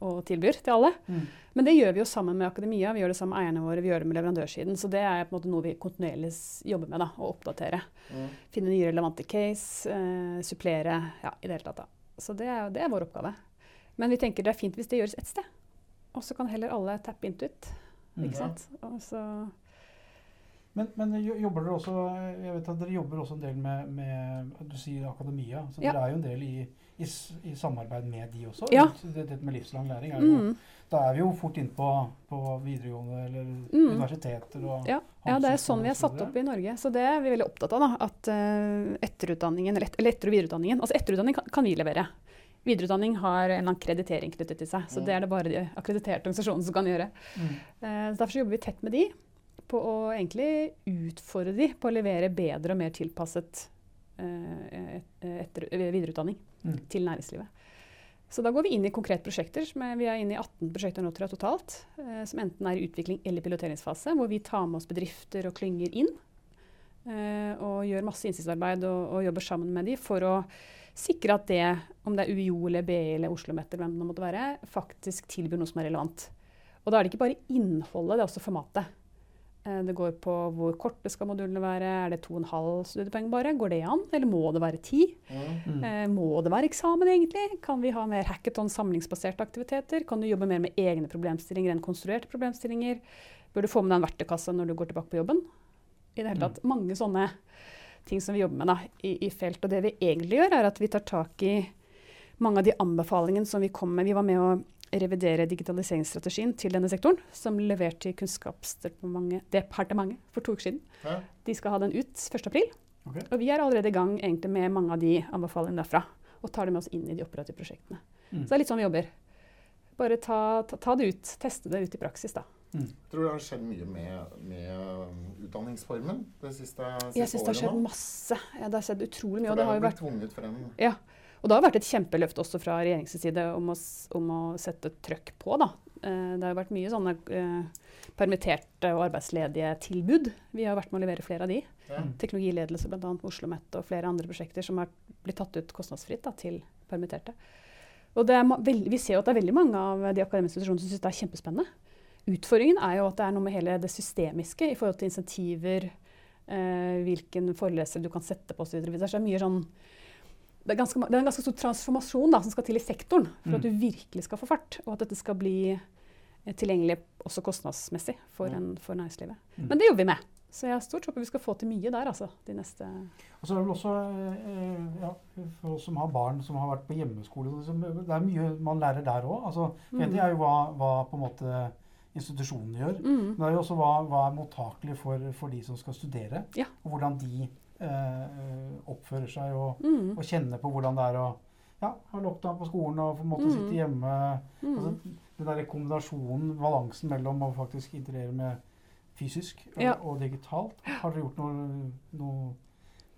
Speaker 4: og tilbyr til alle.
Speaker 3: Mm.
Speaker 4: Men det gjør vi jo sammen med akademia, vi gjør det sammen med eierne våre, vi gjør det med leverandørsiden. Så det er på en måte noe vi kontinuerlig jobber med, da, å oppdatere.
Speaker 2: Mm.
Speaker 4: Finne nye relevante case, eh, supplere, ja, i det hele tatt. da. Så det er, det er vår oppgave. Men vi tenker det er fint hvis det gjøres ett sted. Og så kan heller alle tappe into it.
Speaker 3: Mm.
Speaker 4: Ikke sant? Og så
Speaker 3: Men, men jobber dere også Jeg vet at dere jobber også en del med, med Du sier akademia. Så
Speaker 4: Ja.
Speaker 3: dere er jo en del i, i, i samarbeid med de også.
Speaker 4: Ja.
Speaker 3: Dette det med livslang læring er jo
Speaker 4: Mm.
Speaker 3: Da er vi jo fort inne på, på videregående eller
Speaker 4: Mm.
Speaker 3: universiteter og
Speaker 4: Ja, Ja, det er sånn vi er satt opp i Norge. Så det er vi veldig opptatt av. da, At uh, etterutdanningen, eller, et, eller etter- og videreutdanningen Altså etterutdanning kan, kan vi levere. Videreutdanning har en akkreditering knyttet til seg. Så
Speaker 2: Mm.
Speaker 4: det er det bare de akkrediterte organisasjonene som kan gjøre.
Speaker 3: Mm.
Speaker 4: Eh, derfor jobber vi tett med de på å egentlig utfordre de på å levere bedre og mer tilpasset eh, et- etter, videreutdanning
Speaker 3: Mm.
Speaker 4: til næringslivet. Så da går vi inn i konkrete prosjekter. er- Vi er inne i 18 prosjekter nå tror jeg, totalt. eh, som enten er i utvikling eller piloteringsfase. Hvor vi tar med oss bedrifter og klynger inn. eh, og gjør masse innsiktsarbeid og, og jobber sammen med de for å sikre at det, om det er UiO eller BI eller OsloMet eller hvem det måtte være, faktisk tilbyr noe som er relevant. Og da er det ikke bare innholdet, det er også formatet. Eh, Det går på hvor korte skal modulene være. Er det 2,5 studiepoeng bare? Går det an? Eller må det være 10?
Speaker 2: Mm.
Speaker 3: Mm.
Speaker 4: Eh, må det være eksamen, egentlig? Kan vi ha mer hackathon, samlingsbaserte aktiviteter? Kan du jobbe mer med egne problemstillinger enn konstruerte problemstillinger? Bør du få med deg en verktøykasse når du går tilbake på jobben? I det hele tatt, Mange sånne ting som vi jobber med da, i, i felt. Og det vi egentlig gjør, er at vi tar tak i mange av de anbefalingene som vi kom med. Vi var med å revidere digitaliseringsstrategien til denne sektoren, som levert til Kunnskapsdepartementet for to uker siden.
Speaker 2: Ja.
Speaker 4: De skal ha den ut 1.4.
Speaker 3: Okay.
Speaker 4: Og vi er allerede i gang egentlig med mange av de anbefalingene derfra. Og tar det med oss inn i de operative prosjektene.
Speaker 3: Mm.
Speaker 4: Så det er litt sånn vi jobber. Bare ta, ta, ta det ut. Teste det ut i praksis, da.
Speaker 2: Jeg tror det har skjedd mye med, med um, utdanningsformen det siste, siste
Speaker 4: Jeg syns det har skjedd
Speaker 2: nå.
Speaker 4: masse. Ja, det har skjedd utrolig mye.
Speaker 2: For
Speaker 4: Og
Speaker 2: det
Speaker 4: det har
Speaker 2: har
Speaker 4: jo
Speaker 2: blitt
Speaker 4: vært
Speaker 2: tvunget frem.
Speaker 4: Ja. Og det har vært et kjempeløft også fra regjeringens side om å, om å sette trøkk på. Da. Eh, Det har vært mye sånne eh, permitterte og arbeidsledige tilbud. Vi har vært med å levere flere av de.
Speaker 2: Ja.
Speaker 4: Teknologiledelse bl.a. med OsloMet og flere andre prosjekter som har blitt tatt ut kostnadsfritt da, til permitterte. Og det er, vi ser jo at det er veldig mange av de akademiske institusjonene som syns det er kjempespennende. Utfordringen er jo at det er noe med hele det systemiske i forhold til insentiver, eh, hvilken foreleser du kan sette på osv. Det er mye sånn det er, ganske, det er en ganske stor transformasjon da, som skal til i sektoren for
Speaker 3: Mm.
Speaker 4: at du virkelig skal få fart, og at dette skal bli eh, tilgjengelig også kostnadsmessig for,
Speaker 2: Mm.
Speaker 4: en, for næringslivet.
Speaker 3: Mm.
Speaker 4: Men det jobber vi med. Så jeg har stort håp vi skal få til mye der, altså. De neste
Speaker 3: Og så er det vel også, eh, ja, for oss som har barn som har vært på hjemmeskole, så det er mye man lærer der òg. Altså, mm. En ting er jo hva, hva på en måte institusjonene gjør.
Speaker 4: Mm.
Speaker 3: Men det er jo også hva, hva er mottakelig for, for de som skal studere.
Speaker 4: Ja.
Speaker 3: Og hvordan de eh, oppfører seg og,
Speaker 4: Mm.
Speaker 3: og kjenner på hvordan det er å ja, ha lockdown på skolen og på en måte
Speaker 4: Mm.
Speaker 3: sitte hjemme.
Speaker 4: Mm.
Speaker 3: Altså, den der kombinasjonen, balansen mellom å faktisk integrere med fysisk og,
Speaker 4: Ja.
Speaker 3: og digitalt. Har dere gjort noe, noe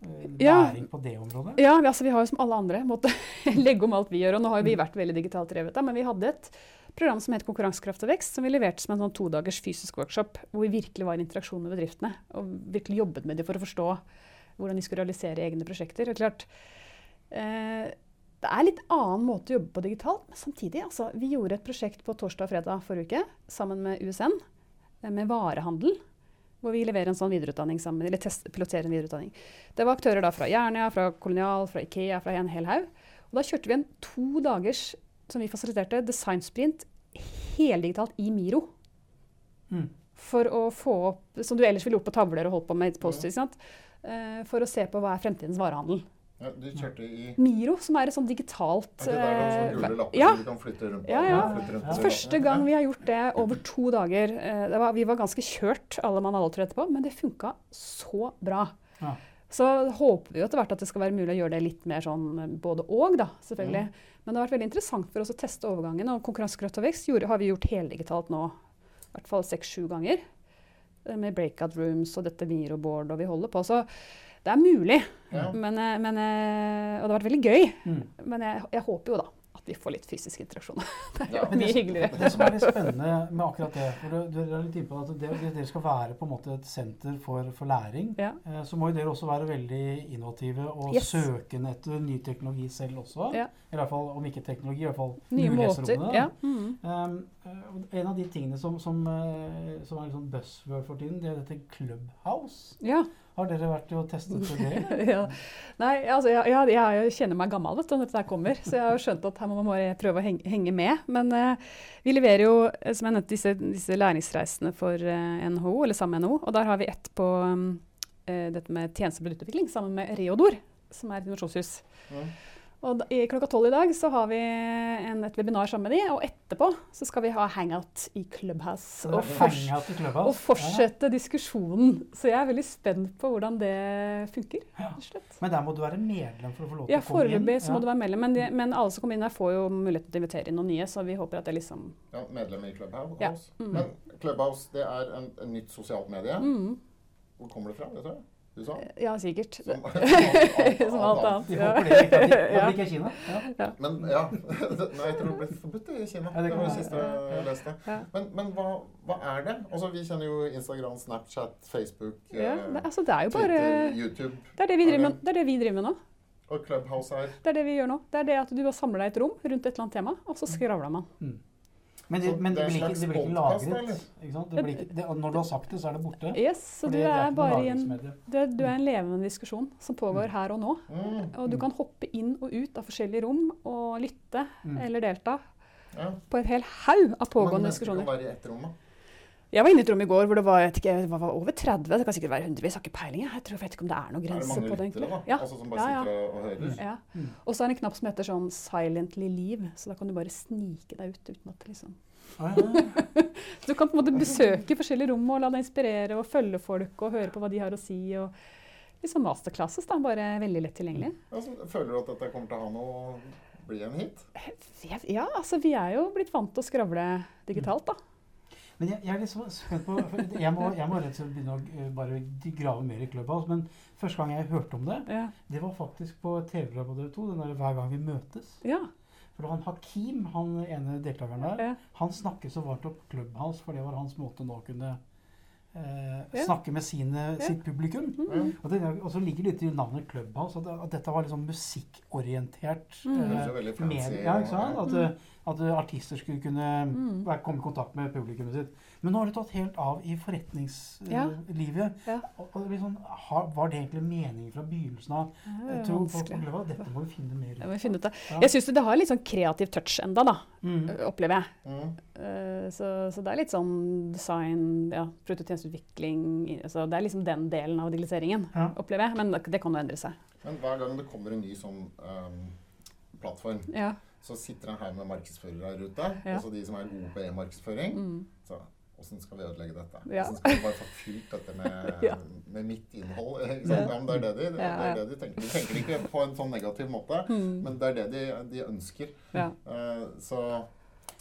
Speaker 3: læring
Speaker 4: Ja.
Speaker 3: på det området?
Speaker 4: Ja, vi, altså, vi har jo som alle andre måttet legge om alt vi gjør. Og nå har vi vært veldig digitalt drevet, men vi hadde et program som het Konkurransekraft og vekst, som vi leverte som en sånn todagers fysisk workshop, hvor vi virkelig var i interaksjon med bedriftene. Og virkelig jobbet med dem for å forstå hvordan de skulle realisere egne prosjekter. Og klart, eh, det er litt annen måte å jobbe på digitalt, men samtidig. Altså, vi gjorde et prosjekt på torsdag og fredag forrige uke sammen med USN, eh, med varehandel. Hvor vi leverer en sånn videreutdanning sammen, eller test, piloterer en videreutdanning. Det var aktører da fra Jernia, fra Kolonial, fra Ikea, fra en hel haug. Og da kjørte vi en to dagers, som vi fasiliterte, designsprint heldigitalt i Miro.
Speaker 3: Mm.
Speaker 4: For å få opp, som du ellers ville gjort på tavler og holdt på med Post-It. For å se på hva er fremtidens varehandel.
Speaker 2: Ja, du kjørte i
Speaker 4: Miro, som er et sånn digitalt
Speaker 2: Er det der er sånne
Speaker 4: eh,
Speaker 2: gule lapper
Speaker 4: ja.
Speaker 2: som du kan flytte rundt på?
Speaker 4: Ja, ja.
Speaker 2: Rundt på?
Speaker 4: Første gang vi har gjort det over to dager eh, det var, Vi var ganske kjørt, alle mann alle tror etterpå, men det funka så bra.
Speaker 3: Ja.
Speaker 4: Så håper vi jo etter hvert at det skal være mulig å gjøre det litt mer sånn eh, både og, da, selvfølgelig. Men det har vært veldig interessant for oss å teste overgangen. Og Konkurransekraft og vekst gjorde, har vi gjort heldigitalt nå i hvert fall seks-sju ganger. Eh, Med breakout rooms og dette Miro-board, og vi holder på. Så det er mulig.
Speaker 2: Ja.
Speaker 4: Men, eh, men, eh, og det har vært veldig gøy.
Speaker 3: Mm.
Speaker 4: Men jeg, jeg håper jo da vi får litt fysisk interaksjon. Det er
Speaker 2: Ja.
Speaker 4: jo mye hyggeligere.
Speaker 3: Det som er litt spennende med akkurat det, for du, du er litt inne på at det, det, dere skal være på en måte et senter for, for læring,
Speaker 4: Ja.
Speaker 3: eh, så må jo dere også være veldig innovative og
Speaker 4: Yes.
Speaker 3: søkende etter ny teknologi selv også.
Speaker 4: Ja.
Speaker 3: I hvert fall, om ikke teknologi, i hvert fall
Speaker 4: Nye måter. Ja. Mm.
Speaker 3: Um, eh, en av de tingene som, som, eh, som er litt sånn buzzword for tiden, det er dette Clubhouse.
Speaker 4: ja.
Speaker 3: Har dere vært og testet for det?
Speaker 4: ja. Nei, altså, jeg, jeg, jeg kjenner meg gammel vet du, når dette kommer, så jeg har skjønt at her må man bare prøve å henge, henge med. Men uh, vi leverer jo, eh, som jeg nevnte, disse, disse læringsreisene for uh, NHO, eller sammen med NHO. Og der har vi ett på um, uh, dette med tjeneste- og produktutvikling sammen med Reodor, som er et innovasjonshus.
Speaker 2: Mm.
Speaker 4: Og da, i klokka tolv i dag så har vi en, et webinar sammen med de, og etterpå så skal vi ha hangout i Clubhouse. Og, fors
Speaker 3: Hangout i Clubhouse.
Speaker 4: og fortsette diskusjonen. Så jeg er veldig spent på hvordan det funker.
Speaker 3: Ja. Ja. Men der må du være medlem for å få lov til
Speaker 4: Ja,
Speaker 3: å komme inn.
Speaker 4: Foreløpig så må du være medlem, men, de, men alle som kommer inn her, får jo muligheten til å invitere inn noen nye. Så vi håper at det liksom
Speaker 2: Ja, medlem i Clubhouse.
Speaker 4: Ja. Mm.
Speaker 2: Men Clubhouse det er en, en nytt sosialt medie.
Speaker 4: mm,
Speaker 2: Hvor kommer det fra? Vet du? USA?
Speaker 4: Ja, sikkert.
Speaker 2: Som,
Speaker 4: Som alt annet.
Speaker 3: Vi
Speaker 4: Ja.
Speaker 3: håper det ikke, blir ikke Kina. Ja.
Speaker 2: Men ja Nei, jeg tror det ble forbudt i Kina.
Speaker 3: Det
Speaker 2: var det siste jeg leste. Men, men hva, hva er det? Altså, Vi kjenner jo Instagram, Snapchat, Facebook,
Speaker 4: Ja,
Speaker 2: eh,
Speaker 4: altså, det er jo bare
Speaker 2: Twitter, YouTube.
Speaker 4: det er det, vi driver med, det er det vi driver med nå.
Speaker 2: Og Clubhouse her.
Speaker 4: Det er det vi gjør nå. Det er det at du bare samler deg i et rom rundt et eller annet tema, og så skravler man.
Speaker 3: Men, det, men
Speaker 2: det
Speaker 3: det, blir ikke, det blir ikke lagret. Ikke sant? Det blir ikke, det, når du har sagt det, så er det borte.
Speaker 4: Yes, så du er,
Speaker 3: er
Speaker 4: bare i en
Speaker 3: du,
Speaker 4: er, Du er en levende diskusjon som pågår her og nå.
Speaker 2: mm,
Speaker 4: Og du kan hoppe inn og ut av forskjellige rom og lytte
Speaker 3: Mm.
Speaker 4: eller delta
Speaker 2: ja.
Speaker 4: på en hel haug av
Speaker 2: Men
Speaker 4: pågående
Speaker 2: mennesker kan
Speaker 4: diskusjoner.
Speaker 2: være i ett rom, da.
Speaker 4: Jeg var inne i et rom i går hvor det var, jeg vet ikke, det var over 30. Det kan sikkert være hundrevis. Jeg har ikke peiling. jeg. Tror, jeg vet ikke om det er noen grense på det. egentlig. Ja.
Speaker 2: Altså Som bare
Speaker 4: Ja, ja.
Speaker 2: sitter og, hører?
Speaker 4: Ja.
Speaker 3: Mm.
Speaker 4: Og så er det en knapp som heter sånn 'silently leave', så da kan du bare snike deg ut uten at det liksom
Speaker 3: Ah, ja.
Speaker 4: Du kan på en måte besøke forskjellige rom og la deg inspirere og følge folk og høre på hva de har å si. og Liksom masterclasses, da, bare veldig lett tilgjengelig.
Speaker 2: Altså, føler du at dette kommer til å ha noe bli en hit?
Speaker 4: Ja, altså vi er jo blitt vant til å skravle digitalt, da.
Speaker 3: Men jeg, jeg er litt så spent på for Jeg må, jeg må rett og slett begynne å eh, bare grave mer i Clubhouse. Men første gang jeg hørte om det,
Speaker 4: Ja.
Speaker 3: det var faktisk på TV-programmet TV2. Den der 'Hver gang vi møtes'.
Speaker 4: ja.
Speaker 3: For han Hakim, han ene deltakeren der,
Speaker 4: Ja.
Speaker 3: han snakket så varmt om Clubhouse, for det var hans måte nå å kunne eh,
Speaker 4: Ja.
Speaker 3: snakke med sine,
Speaker 4: Ja.
Speaker 3: sitt publikum.
Speaker 4: Mm.
Speaker 3: Og, det, og så ligger det litt i navnet Clubhouse, at, at dette var liksom musikkorientert
Speaker 4: Mm.
Speaker 2: Det er jo veldig fancy
Speaker 3: Med, Ja, ikke sant? At, eh, at eh, artister skulle kunne
Speaker 4: Mm.
Speaker 3: være- komme i kontakt med publikummet sitt. Men nå har det tatt helt av i forretningslivet.
Speaker 4: Ja.
Speaker 3: Og, og det sånn, har, var det egentlig meningen fra begynnelsen av?
Speaker 4: Det
Speaker 3: Jeg tror folk opplever at dette må vi finne mer ut
Speaker 4: vi finne ut av.
Speaker 3: Ja.
Speaker 4: Jeg syns det har litt sånn kreativ touch enda, da,
Speaker 3: Mm.
Speaker 4: opplever jeg.
Speaker 2: Mm.
Speaker 4: Uh, Så, så det er litt sånn design, ja, produktutvikling altså Det er liksom den delen av digitaliseringen,
Speaker 3: Ja.
Speaker 4: opplever jeg. Men det, det kan jo endre seg.
Speaker 2: Men hver gang det kommer en ny sånn um, plattform,
Speaker 4: Ja.
Speaker 2: Så sitter han her med markedsførere her ute.
Speaker 4: Ja.
Speaker 2: også de som er gode på e-markedsføring.
Speaker 4: Mm.
Speaker 2: Så åssen skal vi ødelegge dette?
Speaker 4: Ja.
Speaker 2: Åssen skal vi bare få fylt dette med,
Speaker 4: Ja.
Speaker 2: med mitt innhold? Ja, det er det de, det er det de tenker. De tenker ikke på en sånn negativ måte,
Speaker 4: Mm.
Speaker 2: men det er det de, de ønsker. Eh, så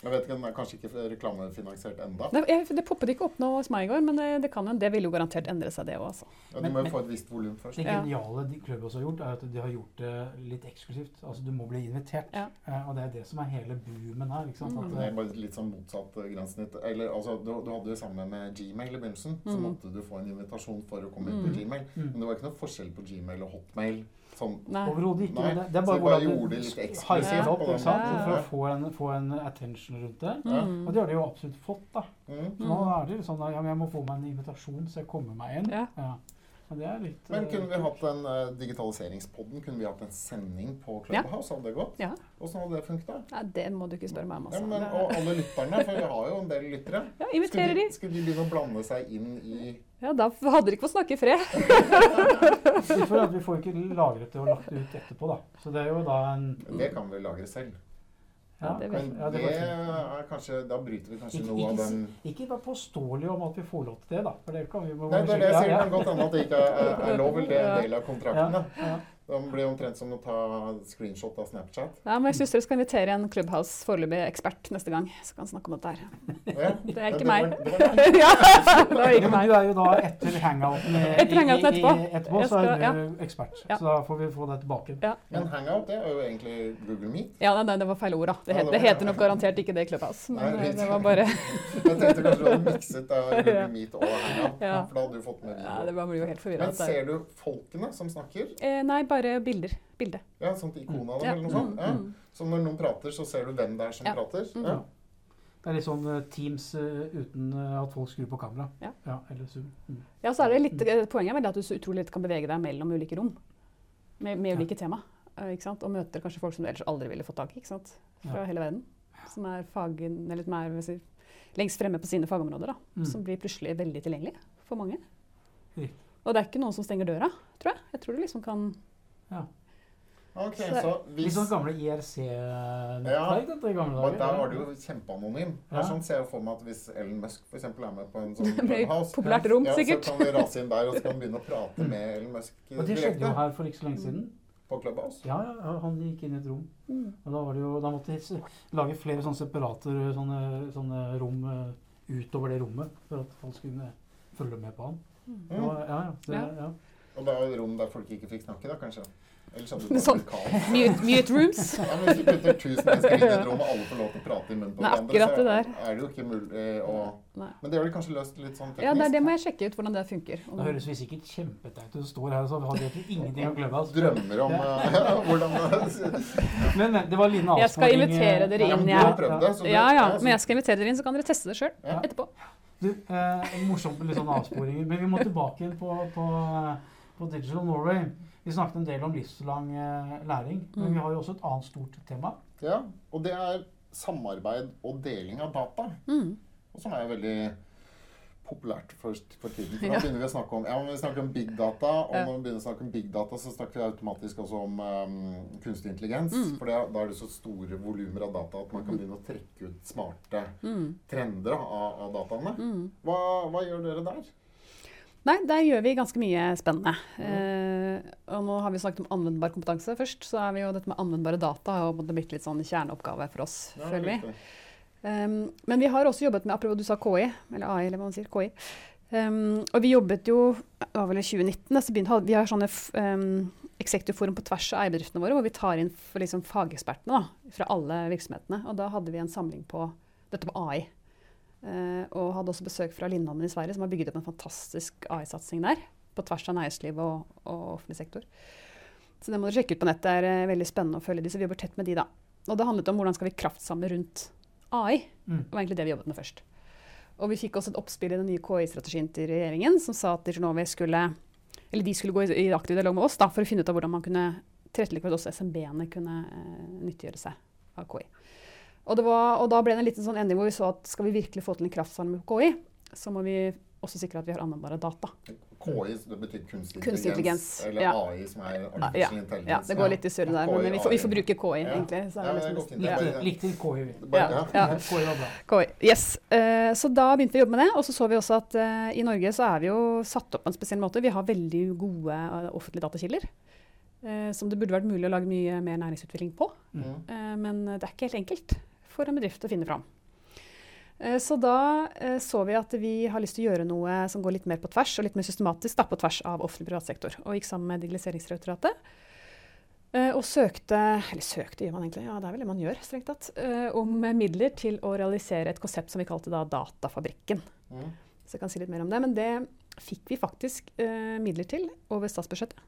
Speaker 2: jeg vet ikke, den er kanskje ikke reklamefinansiert enda.
Speaker 4: Det, det poppet ikke opp noe hos meg i går, men det, det, kan jo, det vil jo garantert endre seg, det òg. Altså.
Speaker 2: Ja, du må
Speaker 3: men-
Speaker 2: jo få et visst volum først.
Speaker 3: Det geniale de Clubhouse har gjort, er at de har gjort det litt eksklusivt. Altså Du må bli invitert.
Speaker 4: Ja.
Speaker 3: Eh, og det er det som er hele boomen her. ikke sant?
Speaker 4: Mm.
Speaker 3: At,
Speaker 2: Det
Speaker 3: eh,
Speaker 2: er bare litt sånn motsatt eh, grensesnitt. Eller, altså, du, du hadde jo samme med Gmail i begynnelsen. Så
Speaker 4: Mm.
Speaker 2: måtte du få en invitasjon for å komme inn på
Speaker 4: Mm.
Speaker 2: Gmail.
Speaker 3: Mm.
Speaker 2: Men det var ikke noe forskjell på Gmail og Hotmail. Sånn,
Speaker 3: Overhodet ikke.
Speaker 2: Nei,
Speaker 3: Det, det er bare
Speaker 2: bare
Speaker 3: hvordan
Speaker 2: det eksklusivt
Speaker 3: hyper opp,
Speaker 2: på den
Speaker 3: ikke sant? For å få en, få en attention rundt det.
Speaker 4: Mm.
Speaker 3: Og det har de jo absolutt fått. da.
Speaker 2: mm.
Speaker 3: Så nå er det jo sånn at ja, jeg må få meg en invitasjon, så jeg kommer meg inn.
Speaker 4: Ja.
Speaker 3: Men det er litt
Speaker 2: Men
Speaker 3: eh,
Speaker 2: kunne vi hatt en uh, digitaliseringspodden? Kunne vi hatt en sending på
Speaker 4: Ja.
Speaker 2: Clubhouse? Hadde det gått?
Speaker 4: Ja.
Speaker 2: Åssen hadde det funka? da?
Speaker 4: Det må du ikke spørre meg om.
Speaker 2: Ja,
Speaker 4: Altså.
Speaker 2: men, og alle lytterne, for vi har jo en del lyttere.
Speaker 4: ja, inviterer
Speaker 2: de,
Speaker 4: de.
Speaker 2: skulle de begynne å blande seg inn i
Speaker 4: Ja, da hadde de ikke fått snakke i fred.
Speaker 3: Vi får ikke lagret det og lagt det ut etterpå, da. Så det er jo da en
Speaker 2: Det kan vi lagre selv.
Speaker 4: Ja, det
Speaker 2: det
Speaker 3: det
Speaker 2: er kanskje Da bryter vi kanskje
Speaker 3: Ikke-
Speaker 2: noe av den
Speaker 3: Ikke vær påståelig om at vi får lov til det, da. For det kan vi må
Speaker 2: Nei, det er det jeg sier.
Speaker 3: ja.
Speaker 2: Det kan godt hende at det ikke er, er lov, eller det er en del av kontrakten. da.
Speaker 3: Ja, ja.
Speaker 2: Det blir omtrent som å ta screenshot av Snapchat.
Speaker 4: Ja, men jeg syns dere skal invitere en Clubhouse foreløpig ekspert neste gang. Så kan snakke om dette her.
Speaker 2: Ja.
Speaker 4: Det er ikke meg.
Speaker 2: det
Speaker 4: ja, det var ikke meg.
Speaker 3: du er jo da etter hangouten
Speaker 4: Etter hangouten
Speaker 3: i-
Speaker 4: etterpå.
Speaker 3: etterpå så er
Speaker 4: du
Speaker 3: du ekspert.
Speaker 4: Ja.
Speaker 3: Så da får vi få det tilbake.
Speaker 4: Ja,
Speaker 2: Men hangout, det er jo egentlig Google Meet.
Speaker 4: ja nei, det var feil ord, da. Det,
Speaker 2: Ja,
Speaker 4: het,
Speaker 2: det
Speaker 4: det heter nok garantert ikke det i Clubhouse. Men
Speaker 2: Nei,
Speaker 4: eh, det var bare
Speaker 2: Jeg tenkte kanskje du hadde mikset da Google Meet og hangout.
Speaker 4: Ja.
Speaker 2: For da hadde du fått med
Speaker 4: Ja, det blir jo helt forvirra.
Speaker 2: Men ser du folkene som snakker?
Speaker 4: Eh, nei, bare bilder. Bilde.
Speaker 2: Ja, sånt ikon av dem
Speaker 4: Ja.
Speaker 2: eller noe sånt?
Speaker 4: Mm,
Speaker 2: Ja.
Speaker 4: mm.
Speaker 2: Så når noen prater, så ser du hvem det er som
Speaker 4: Ja.
Speaker 2: prater?
Speaker 4: Mm.
Speaker 2: Ja.
Speaker 3: Det er litt sånn eh, Teams uh, uten eh, at folk skrur på kamera.
Speaker 4: Ja.
Speaker 3: eller Zoom. Mm.
Speaker 4: Ja, så er det litt, mm. Poenget er vel at du så utrolig lett kan bevege deg mellom ulike rom med, med
Speaker 3: Ja.
Speaker 4: ulike tema. Uh, Ikke sant? Og møter kanskje folk som du ellers aldri ville fått tak i ikke sant? fra
Speaker 3: Ja.
Speaker 4: hele verden. Som er, fagen, eller som er si, lengst fremme på sine fagområder. da.
Speaker 3: Mm.
Speaker 4: Som blir plutselig veldig tilgjengelig for mange. Og det er ikke noen som stenger døra, tror jeg. Jeg tror du liksom kan
Speaker 2: Ok,
Speaker 4: Så-
Speaker 2: så
Speaker 3: Litt
Speaker 2: hvis
Speaker 3: sånn gamle IRC-nettverk Ja, i gamle dager.
Speaker 2: der var det jo kjempeanonym.
Speaker 3: Ja.
Speaker 2: sånn ser jeg for meg at Hvis Ellen Musk for eksempel er med på en sånn clubhouse,
Speaker 4: populært rom,
Speaker 2: ja,
Speaker 4: sikkert.
Speaker 2: så kan vi rase inn der og så kan vi begynne å prate med Ellen Musk
Speaker 3: Og det skjedde jo her for ikke så lenge siden.
Speaker 2: på Clubhouse.
Speaker 3: Ja, ja, han gikk inn i et rom.
Speaker 4: Mm.
Speaker 3: Og da, var det jo, da måtte de lage flere sånne separater, sånne, sånne rom eh, utover det rommet, for at folk skulle følge med på han. Det
Speaker 2: Mm.
Speaker 3: var, ja, ja, det,
Speaker 4: Ja.
Speaker 3: Ja.
Speaker 2: Og er et rom der folk ikke fikk snakke, da, kanskje. Ellers hadde du
Speaker 4: vært
Speaker 2: bare
Speaker 4: sånn- Mute, mute rooms.
Speaker 2: Ja, men hvis du putter tusen mennesker inn i et rom, og alle får lov til å prate i munnen på
Speaker 4: Nei,
Speaker 2: hverandre, så
Speaker 4: det der.
Speaker 2: er det jo ikke mulig å
Speaker 4: Nei.
Speaker 2: Men det har de kanskje løst litt sånn teknisk?
Speaker 4: Ja, det, er det må jeg sjekke ut hvordan det funker.
Speaker 3: Det høres vi sikkert kjempeteit ut. Du står her og så har du ingenting å glemme. Altså.
Speaker 2: Drømmer om Ja, hvordan
Speaker 3: Men, men det var avsporing.
Speaker 4: Jeg skal invitere dere
Speaker 2: Ja,
Speaker 4: inn,
Speaker 2: men har prøvd det, så det-
Speaker 4: Ja, ja, men jeg skal invitere dere inn, så kan dere teste det sjøl
Speaker 2: Ja.
Speaker 4: etterpå.
Speaker 3: Du, eh, morsomt med litt sånn avsporinger. Men vi må tilbake igjen på, på, på Digital Norway. Vi snakket en del om livslang eh, læring. Men
Speaker 4: Mm.
Speaker 3: vi har jo også et annet stort tema.
Speaker 2: Ja, og det er samarbeid og deling av data.
Speaker 4: Mm.
Speaker 2: Og som er veldig populært for, for tiden. For
Speaker 4: Ja.
Speaker 2: da begynner vi å snakke om ja, vi snakker om big data, og
Speaker 4: Ja.
Speaker 2: når vi begynner å snakke om big data, så snakker vi automatisk også om um, kunstig intelligens.
Speaker 4: Mm.
Speaker 2: For det, da er det så store volumer av data at man kan begynne å trekke ut smarte
Speaker 4: Mm.
Speaker 2: trender av, av dataene.
Speaker 4: Mm.
Speaker 2: Hva, hva gjør dere der?
Speaker 4: Nei, der gjør vi ganske mye spennende. Eh, og nå har vi snakket om anvendbar kompetanse først, så er vi jo dette med anvendbare data har blitt litt sånn kjerneoppgave for oss,
Speaker 2: Nei,
Speaker 4: føler vi. Um, men vi har også jobbet med apropos du sa KI, eller AI, eller hva man sier. KI. Um, og vi jobbet jo det var vel i 2019. Så begynte, vi har sånne um, forum på tvers av eierbedriftene våre, hvor vi tar inn for liksom, fagekspertene da, fra alle virksomhetene. Og da hadde vi en samling på dette med AI. Eh, og hadde også besøk fra Lindholmen i Sverige, som har bygget opp en fantastisk AI-satsing der. På tvers av næringsliv og, og offentlig sektor. Så det må dere sjekke ut på nettet. Det er eh, veldig spennende å følge de, så vi jobber tett med de da. Og det handlet om hvordan skal vi kraftsamle rundt AI.
Speaker 3: Mm.
Speaker 4: Det var egentlig det vi jobbet med først. Og vi fikk også et oppspill i den nye KI-strategien til regjeringen som sa at Diginovay skulle eller de skulle gå i, i aktiv dialog med oss da, for å finne ut av hvordan man kunne tilrettelegge for at også SMB-ene kunne eh, nyttiggjøre seg av KI. Og, det var, og da ble det en liten sånn endring hvor vi så at skal vi virkelig få til en kraftsamling med KI, så må vi også sikre at vi har anvendbare data.
Speaker 2: KI, det betyr kunstig,
Speaker 4: Kunstig
Speaker 2: intelligens.
Speaker 4: intelligens,
Speaker 2: Eller
Speaker 4: ja.
Speaker 2: AI, som er
Speaker 4: Ja,
Speaker 2: artificial intelligence.
Speaker 4: Ja, det går litt i surre der, men vi får, vi får bruke KI,
Speaker 2: Ja.
Speaker 4: egentlig. Så
Speaker 2: Ja,
Speaker 4: liksom ja.
Speaker 3: Likte, likte KI. vi.
Speaker 2: Bare,
Speaker 4: Ja.
Speaker 2: ja.
Speaker 4: Ja.
Speaker 3: KI var bra.
Speaker 4: KI. Yes. Uh, så da begynte vi å jobbe med det. Og så så vi også at uh, i Norge så er vi jo satt opp på en spesiell måte. Vi har veldig gode eh, offentlige datakilder. Uh, som det burde vært mulig å lage mye mer næringsutvikling på.
Speaker 2: Mm.
Speaker 4: Eh, men det er ikke helt enkelt for en bedrift å finne fram. Eh, Så da eh, så vi at vi har lyst til å gjøre noe som går litt mer på tvers, og litt mer systematisk da, på tvers av offentlig og privat sektor. Og gikk sammen med Digitaliseringsdirektoratet. eh, Og søkte, eller søkte gjør man egentlig, ja det er vel det man gjør, strengt tatt, om midler til å realisere et konsept som vi kalte da Datafabrikken.
Speaker 2: Mm.
Speaker 4: Så jeg kan si litt mer om det. Men det fikk vi faktisk eh, midler til over statsbudsjettet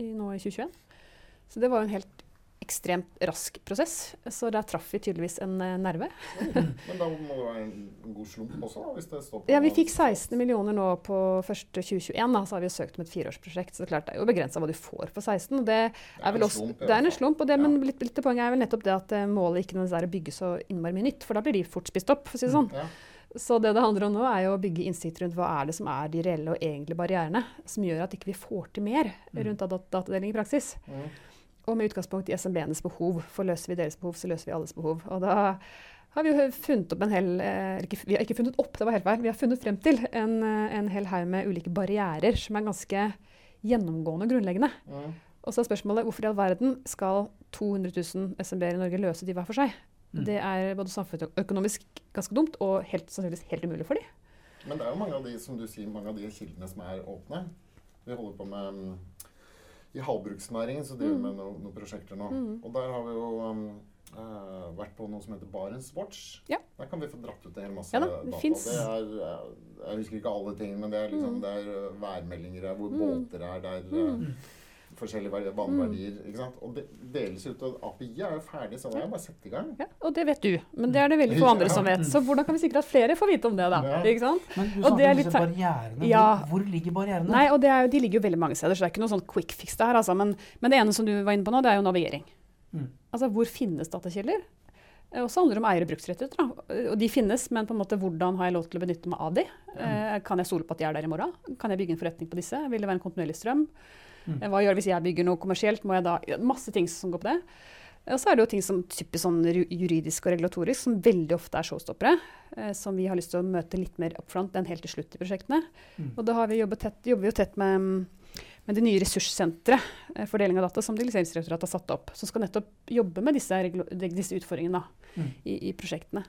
Speaker 4: i, nå i 2021. Så det var jo en helt ekstremt rask prosess. Så der traff vi tydeligvis en nerve. nerve.
Speaker 2: Men da må det være en god slump også, da, hvis det står på
Speaker 4: Ja, vi fikk 16 millioner nå på første 2021. Da, så har vi jo søkt om et fireårsprosjekt. Så det er klart det er jo begrensa hva du får for 16. Og det er vel også,
Speaker 2: slump,
Speaker 4: det er en slump, og det,
Speaker 2: Ja.
Speaker 4: men litt, litt til poenget er vel nettopp det at eh, målet ikke nødvendigvis er å bygge så innmari mye nytt, for da blir de fort spist opp, for å si det sånn.
Speaker 2: Ja.
Speaker 4: Så det det handler om nå, er jo å bygge innsikt rundt hva er det som er de reelle og egentlige barrierene som gjør at ikke vi får til mer rundt dat datadeling i praksis.
Speaker 2: Mm.
Speaker 4: Og med utgangspunkt i SMB-enes behov. For løser vi deres behov, så løser vi alles behov. Og da har vi jo funnet opp en hel eh, ikke, Vi har ikke funnet opp, det var helt feil. Vi har funnet frem til en, eh, en hel haug med ulike barrierer som er ganske gjennomgående og grunnleggende.
Speaker 2: Mm.
Speaker 4: Og så er spørsmålet hvorfor i all verden skal 200 000 SMB-er i Norge løse de hver for seg?
Speaker 3: Mm.
Speaker 4: Det er både samfunnsøkonomisk ganske dumt og helt, sannsynligvis helt umulig for dem.
Speaker 2: Men det er jo mange av de som du sier, mange av de kildene som er åpne. Vi holder på med mm, I havbruksnæringen så driver vi med noen, noen prosjekter nå.
Speaker 4: Mm.
Speaker 2: Og der har vi jo um, Uh, vært på noe som heter Barents Watch.
Speaker 4: Ja.
Speaker 2: Der kan vi få dratt ut en hel masse
Speaker 4: Ja da,
Speaker 2: data.
Speaker 4: finnes.
Speaker 2: Det er, eh, jeg husker ikke alle ting, men det er, liksom,
Speaker 4: Mm.
Speaker 2: det er eh, værmeldinger, der, hvor
Speaker 4: Mm.
Speaker 2: båter er der.
Speaker 4: Mm.
Speaker 2: Forskjellige vannverdier. Mm. ikke sant? Og det deles ut, og API er jo ferdig, så da er det bare å sette i gang.
Speaker 4: Ja, og det vet du, men det er det veldig få andre som vet. Så hvordan kan vi sikre at flere får vite om det, da?
Speaker 2: Ja.
Speaker 4: Ikke sant?
Speaker 3: Men du
Speaker 4: Og det er litt
Speaker 3: barrierene.
Speaker 4: Ja.
Speaker 3: Hvor, hvor ligger barrierene?
Speaker 4: Nei, og det er jo, De ligger jo veldig mange steder, så det er ikke noe sånn quick fix det her. Altså. Men, men det ene som du var inne på nå, det er jo navigering.
Speaker 3: Mm.
Speaker 4: Altså hvor finnes datakilder? Eh, Og så handler det om eier- og bruksrettigheter. Og de finnes, men på en måte hvordan har jeg lov til å benytte meg av de? Eh, kan jeg stole på at de er der i morgen? Kan jeg bygge en forretning på disse? Vil det være en kontinuerlig strøm?
Speaker 3: Mm.
Speaker 4: Eh, Hva gjør det hvis jeg bygger noe kommersielt? Må jeg da, masse ting som går på det. Og så er det jo ting som typisk sånn juridisk og regulatorisk, som veldig ofte er showstoppere. Eh, som vi har lyst til å møte litt mer up front enn helt til slutt i prosjektene.
Speaker 3: Mm.
Speaker 4: Og da har vi tett, jobber vi jo tett med, med det nye ressurssenteret eh, for deling av data som Digitaliseringsdirektoratet har satt opp. Som skal nettopp jobbe med disse, disse utfordringene da,
Speaker 3: Mm.
Speaker 4: i, i prosjektene.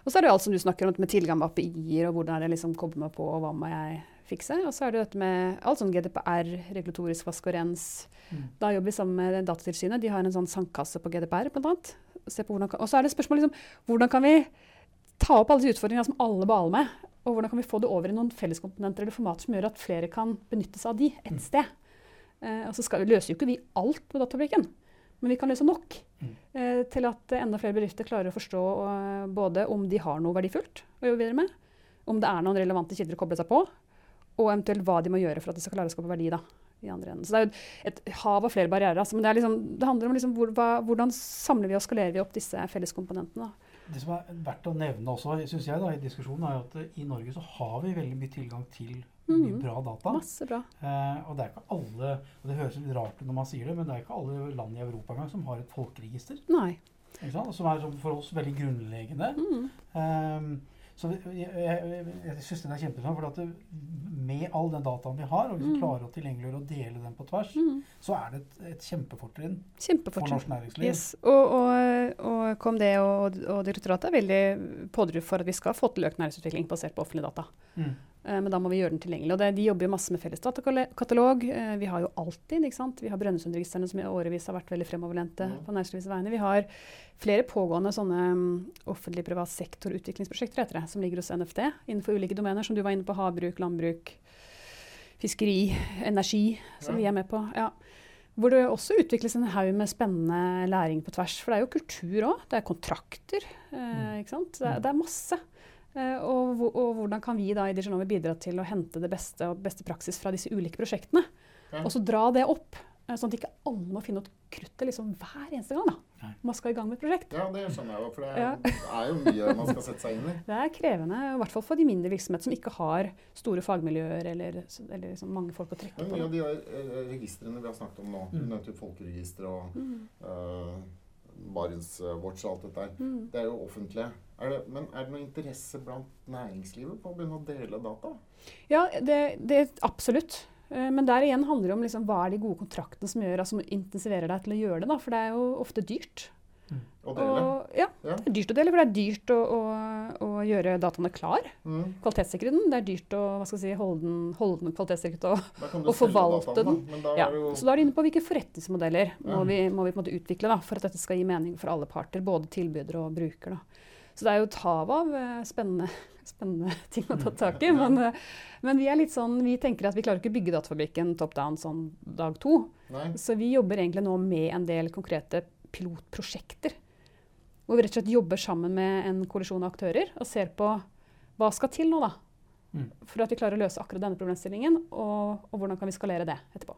Speaker 4: Og så er det jo alt som du snakker om med tilgang med API-er, og hvordan er det liksom kobler meg på, og hva må jeg fikse. Og så er det dette med alt sånn GDPR, regulatorisk vask og rens.
Speaker 3: Mm.
Speaker 4: Da jobber vi sammen med Datatilsynet. De har en sånn sandkasse på GDPR, blant annet. Se på kan, og så er det spørsmål liksom, hvordan kan vi ta opp alle de utfordringene som alle baler med, og hvordan kan vi få det over i noen felleskomponenter eller formater som gjør at flere kan benytte seg av de
Speaker 3: Mm.
Speaker 4: et sted. Eh, og så skal, løser jo ikke vi alt på datafabrikken, men vi kan løse nok
Speaker 3: Mm.
Speaker 4: eh, til at enda flere bedrifter klarer å forstå eh, både om de har noe verdifullt å jobbe videre med, om det er noen relevante kilder å koble seg på, og eventuelt hva de må gjøre for at de skal klare å skape verdi. da, i andre enden. Så det er jo et hav av flere barrierer. Altså, men det, liksom, det handler om liksom hvor, hva, hvordan samler vi og skalerer vi opp disse felleskomponentene. da.
Speaker 3: Det som er verdt å nevne også, synes jeg, da, i diskusjonen, er at eh, i Norge så har vi veldig mye tilgang til mye
Speaker 4: Mhm.
Speaker 3: bra data.
Speaker 4: Masse bra.
Speaker 3: Eh, og det er ikke alle og det høres litt rart ut når man sier det, men det er ikke alle land i Europa engang som har et folkeregister.
Speaker 4: Nei.
Speaker 3: Som er som for oss veldig grunnleggende.
Speaker 4: Mm.
Speaker 3: Ehm, så jeg, jeg, jeg syns det er kjempesmart. For at det, med all den dataen vi har, og hvis vi
Speaker 4: Mm.
Speaker 3: klarer å tilgjengeliggjøre og dele den på tvers,
Speaker 4: Mm.
Speaker 3: så er det et, et kjempefortrinn for norsk næringsliv.
Speaker 4: Yes. Og, og, og KMD og, og direktoratet er veldig pådriver for at vi skal få til økt næringsutvikling basert på offentlige data.
Speaker 3: Mm.
Speaker 4: Eh, Men da må vi gjøre den tilgjengelig. Og det, de jobber jo masse med felles datakatalog. Eh, Vi har jo alltid, ikke sant? Vi har Brønnøysundregistrene som i årevis har vært veldig fremoverlente
Speaker 2: mm.
Speaker 4: på næringslivets vegne. Vi har flere pågående sånne mm, offentlig-privat sektor-utviklingsprosjekter heter det, som ligger hos NFD innenfor ulike domener, som du var inne på. Havbruk, landbruk, fiskeri, energi, som
Speaker 2: Ja.
Speaker 4: vi er med på. Ja. Hvor det også utvikles en haug med spennende læring på tvers. For det er jo kultur òg. Det er kontrakter. Eh, ikke sant? Det, det er masse. Eh, og, og hvordan kan vi da i Digenome bidra til å hente det beste og beste praksis fra disse ulike prosjektene?
Speaker 2: Ja.
Speaker 4: Og så dra det opp, eh, sånn at ikke alle må finne opp kruttet liksom hver eneste gang. da.
Speaker 3: Nei.
Speaker 4: Man skal i gang med et prosjekt.
Speaker 2: Ja, det skjønner jeg jo, for det
Speaker 4: Ja.
Speaker 2: er jo mye man skal sette seg inn i.
Speaker 4: Det er krevende, i hvert fall for de mindre virksomheter som ikke har store fagmiljøer eller, eller liksom mange folk å trekke på.
Speaker 2: mye av de eh, registrene vi har snakket om nå,
Speaker 3: Mm.
Speaker 2: folkeregister og
Speaker 4: Mm.
Speaker 2: uh, Barentswatch og alt dette her,
Speaker 4: Mm.
Speaker 2: det er jo offentlige. Er det, men er det noe interesse blant næringslivet på å begynne å dele data?
Speaker 4: Ja, det, det absolutt. Eh, Men der igjen handler det om liksom, hva er de gode kontraktene som, gjør, altså, som intensiverer deg til å gjøre det. Da? For det er jo ofte dyrt.
Speaker 2: Å dele?
Speaker 4: Og, ja,
Speaker 2: Ja.
Speaker 4: det er dyrt å dele, for det er dyrt å, å, å gjøre dataene klar.
Speaker 2: Mm.
Speaker 4: Kvalitetssikre den. Det er dyrt å hva skal si, holde den, holde den kvalitetssikret. Og, Og forvalte
Speaker 2: dataen,
Speaker 4: den.
Speaker 2: Da
Speaker 4: ja.
Speaker 2: det jo
Speaker 4: Så da er du inne på hvilke forretningsmodeller må
Speaker 2: Ja.
Speaker 4: vi, må vi på en måte utvikle da, for at dette skal gi mening for alle parter, både tilbyder og bruker. Da. Så det er jo et hav av eh, spennende, spennende ting å ta tak i. Men, eh, men vi er litt sånn, vi tenker at vi klarer ikke å bygge datafabrikken top down sånn dag to.
Speaker 2: Nei.
Speaker 4: Så vi jobber egentlig nå med en del konkrete pilotprosjekter. Hvor vi rett og slett jobber sammen med en koalisjon av aktører og ser på hva skal til nå, da.
Speaker 3: Mm.
Speaker 4: For at vi klarer å løse akkurat denne problemstillingen, og, og hvordan kan vi skalere det etterpå.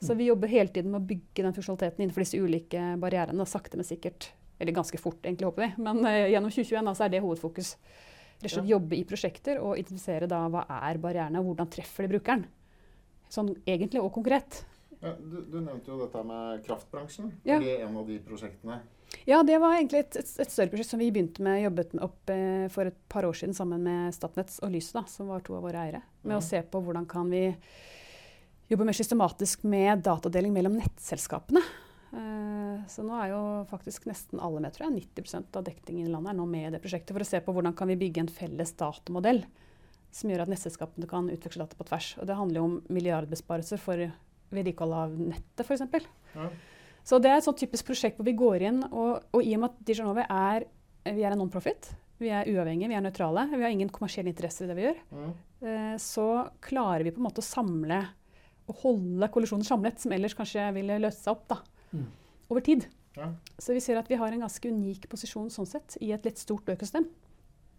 Speaker 4: Så vi jobber hele tiden med å bygge den funksjonaliteten innenfor disse ulike barrierene. Sakte, men sikkert. Eller ganske fort, egentlig, håper vi. Men uh, gjennom 2021 da, så er det hovedfokus. Rett og slett jobbe i prosjekter og identifisere da hva er barrierene, og hvordan treffer de brukeren. Sånn egentlig og konkret.
Speaker 2: Ja, du, du nevnte jo dette med kraftbransjen.
Speaker 4: Ja.
Speaker 2: Er det en av de prosjektene?
Speaker 4: Ja, det var egentlig et, et, et større prosjekt som vi begynte med, jobbet med opp eh, for et par år siden sammen med Statnett og Lyset, da, som var to av våre eiere. Med
Speaker 2: Mhm.
Speaker 4: å se på hvordan kan vi jobbe mer systematisk med datadeling mellom nettselskapene. Eh, så nå er jo faktisk nesten alle med, tror jeg, 90% av dekningen i landet er nå med i det prosjektet, for å se på hvordan kan vi bygge en felles datamodell som gjør at nettselskapene kan utveksle data på tvers. Og det handler jo om milliardbesparelser for vedlikehold av nettet, f.eks.
Speaker 2: Ja.
Speaker 4: Så det er et sånt typisk prosjekt hvor vi går inn, og, og i og med at Dijonove er, vi er en non-profit, vi er uavhengige, vi er nøytrale, vi har ingen kommersielle interesser i det vi gjør,
Speaker 2: ja.
Speaker 4: eh, så klarer vi på en måte å samle og holde kollisjonen samlet, som ellers kanskje ville løst seg opp da,
Speaker 3: Mm.
Speaker 4: over tid.
Speaker 2: Ja.
Speaker 4: Så vi ser at vi har en ganske unik posisjon sånn sett, i et litt stort økosystem.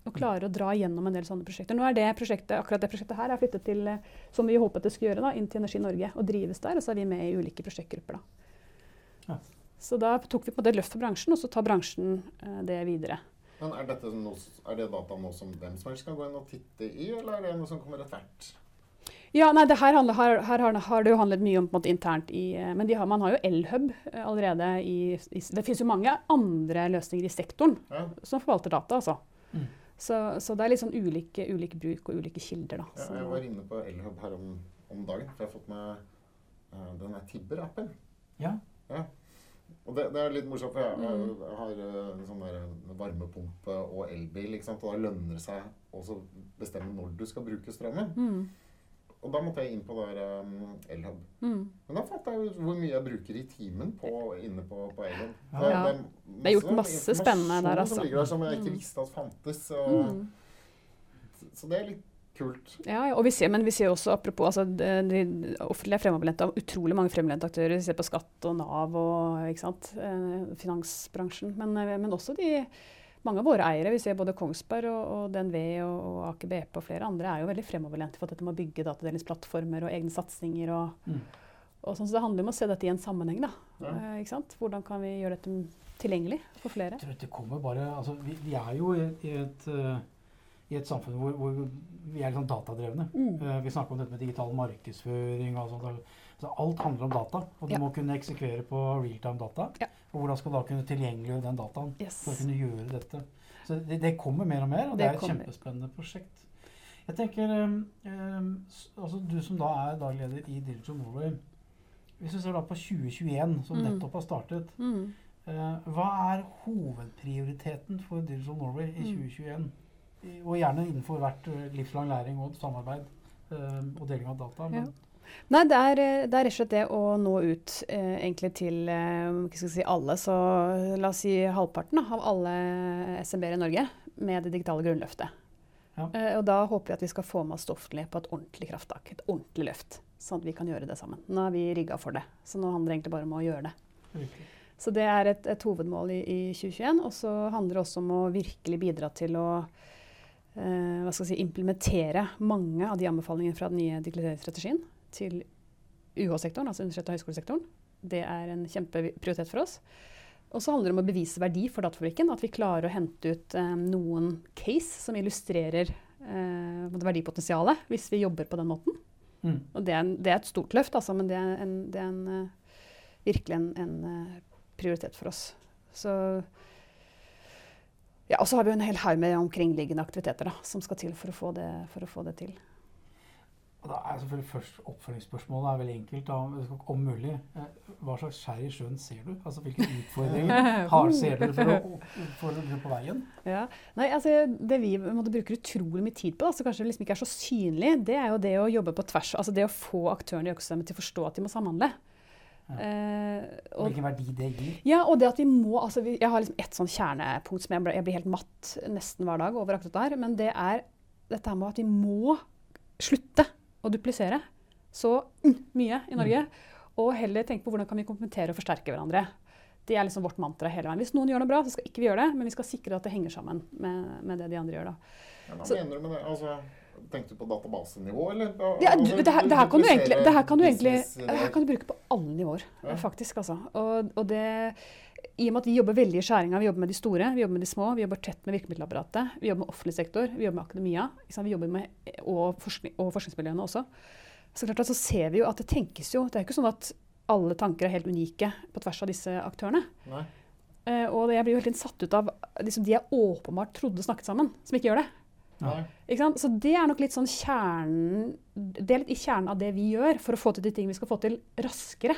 Speaker 4: Og klarer å dra gjennom en del sånne prosjekter. Nå er det prosjektet, akkurat det prosjektet her er flyttet til, eh, som vi håpet det skulle gjøre, da, inn til Energi Norge og drives der. Og så er vi med i ulike prosjektgrupper. da.
Speaker 3: Ja.
Speaker 4: Så da tok vi på en måte et løft for bransjen, og så tar bransjen eh, det videre.
Speaker 2: Men er, dette noe, er det data nå som hvem som helst kan gå inn og titte i, eller er det noe som kommer etter hvert?
Speaker 4: Ja, nei, det her, handler, her, her har, har det jo handlet mye om på en måte, internt i eh, Men de har, man har jo Elhub eh, allerede i, i Det finnes jo mange andre løsninger i sektoren
Speaker 2: Ja,
Speaker 4: som forvalter data, altså.
Speaker 3: Mm.
Speaker 4: Så, så det er litt sånn ulike, ulik bruk og ulike kilder, da.
Speaker 2: ja, jeg var inne på Elhub her om, om dagen, for jeg har fått med uh, den der Tibber-appen.
Speaker 3: Ja.
Speaker 2: Og det, det er litt morsomt, for jeg, jeg,
Speaker 4: Mm.
Speaker 2: jeg har eh, en sånn der varmepumpe og elbil, ikke sant? og da lønner det seg også å bestemme når du skal bruke strømmen.
Speaker 4: mm,
Speaker 2: Og da måtte jeg inn på der um, Elhub.
Speaker 4: mm.
Speaker 2: Men da fant jeg ut hvor mye jeg bruker i timen på, inne på, på Elhub.
Speaker 3: Ja.
Speaker 2: Det,
Speaker 4: Ja. Det er gjort masse spennende der, altså.
Speaker 2: Som ligger der som jeg ikke
Speaker 4: Mm.
Speaker 2: visste at fantes. Og,
Speaker 4: Mm.
Speaker 2: Så det er litt kult.
Speaker 4: Ja, ja, og vi ser, men vi ser også, apropos altså, de, de offentlige er fremoverlente, utrolig mange fremoverlente aktører. Vi ser på skatt og Nav og ikke sant, eh, finansbransjen. Men, eh, men også de, mange av våre eiere. Vi ser både Kongsberg og, og DNV og, og Aker BP og flere andre er jo veldig fremoverlente for dette med å bygge datadelingsplattformer og egne satsinger. Og,
Speaker 3: Mm.
Speaker 4: og sånn, så det handler om å se dette i en sammenheng. da.
Speaker 2: Ja.
Speaker 4: Eh, ikke sant? Hvordan kan vi gjøre dette tilgjengelig for flere?
Speaker 3: Jeg tror det kommer bare altså, vi, vi er jo i, i, et, eh, i et samfunn hvor, hvor vi er litt sånn datadrevne.
Speaker 4: Mm.
Speaker 3: Eh, vi snakker om dette med digital markedsføring og sånt. Så alt handler om data. Og du
Speaker 4: Ja.
Speaker 3: må kunne eksekvere på realtime data.
Speaker 4: Ja.
Speaker 3: Og hvordan skal du da kunne tilgjengeliggjøre den dataen
Speaker 4: Yes.
Speaker 3: for å kunne gjøre dette? Så det, det kommer mer og mer, og det,
Speaker 4: Det
Speaker 3: er et
Speaker 4: kommer.
Speaker 3: kjempespennende prosjekt. Jeg tenker, um, altså Du som da er daglig leder i Digital Norway. Hvis du ser da på 2021, som
Speaker 4: Mm.
Speaker 3: nettopp har startet.
Speaker 4: Mm.
Speaker 3: uh, hva er hovedprioriteten for Digital Norway i
Speaker 4: Mm.
Speaker 3: 2021? I- Og gjerne innenfor hvert eh, livslang læring og samarbeid uh, og deling av data. Men,
Speaker 4: Nei, det er, eh, det er rett og slett det å nå ut eh, egentlig til eh, skal si, alle. Så la oss si halvparten da, av alle SMB-er i Norge med det digitale grunnløftet.
Speaker 3: Ja.
Speaker 4: Eh, og da håper vi at vi skal få med oss Stoftli på et ordentlig krafttak. Et ordentlig løft. Sånn at vi kan gjøre det sammen. Nå er vi rigga for det. Så nå handler det egentlig bare om å gjøre det.
Speaker 3: Okay.
Speaker 4: Så det er et, et hovedmål i, i 2021. Og så handler det også om å virkelig bidra til å eh, hva skal jeg si, implementere mange av de anbefalingene fra den nye digitaliseringsstrategien til UH-sektoren, altså universitets- og høyskolesektoren. Det er en kjempeprioritet for oss. Og så handler det om å bevise verdi for Datafabrikken. At vi klarer å hente ut eh, noen case som illustrerer eh, verdipotensialet, hvis vi jobber på den måten.
Speaker 3: Mm.
Speaker 4: Og det er, en, det er et stort løft, altså, men det er, en, det er en, eh, virkelig en, eh, prioritet for oss. Så ja, Og så har vi en hel haug med omkringliggende aktiviteter da, som skal til for å få det, for å få det til.
Speaker 3: Da er selvfølgelig først Oppfølgingsspørsmålet er veldig enkelt. Da, om mulig. Eh, Hva slags skjær i sjøen ser du? Altså Hvilke utfordringer har, ser dere for å, for å gå på veien?
Speaker 4: Ja. Nei, altså, det vi måtte bruke utrolig mye tid på, da, som kanskje liksom ikke er så synlig, det er jo det å jobbe på tvers. Altså det å få aktørene i økosystemet til å forstå at de må samhandle.
Speaker 3: Ja.
Speaker 4: Uh, og,
Speaker 3: Hvilken verdi det gir.
Speaker 4: Ja, og det at vi må altså vi, Jeg har liksom ett sånn kjernepunkt som jeg, ble, jeg blir helt matt nesten hver dag over akkurat der. Men det er dette her med at vi må slutte å duplisere så mm, mye i Norge. Og heller tenke på hvordan kan vi komplementere og forsterke hverandre. Det er liksom vårt mantra hele veien. Hvis noen gjør noe bra, så skal ikke vi gjøre det. Men vi skal sikre at det henger sammen med, med det de andre gjør. da.
Speaker 2: Ja, hva mener du med det? Altså, tenkte du på databasenivå, eller?
Speaker 4: Ja,
Speaker 2: altså,
Speaker 4: du, det, her, det, her kan du egentlig, det her kan du egentlig her kan du bruke på alle nivåer, faktisk. Altså. Og, og det, I og med at vi jobber veldig i skjæringa, vi jobber med de store, vi jobber med de små, vi jobber tett med virkemiddelapparatet, vi jobber med offentlig sektor, vi jobber med akademia, vi jobber med, og, forskning, og forskningsmiljøene også. Så klart at så ser vi jo at det tenkes jo Det er ikke sånn at alle tanker er helt unike på tvers av disse aktørene.
Speaker 2: Nei.
Speaker 4: Eh, og jeg blir jo helt satt ut av liksom, de jeg åpenbart trodde snakket sammen, som ikke gjør det. Ikke sant? Så det er nok litt sånn kjernen Det er litt i kjernen av det vi gjør for å få til de ting vi skal få til raskere,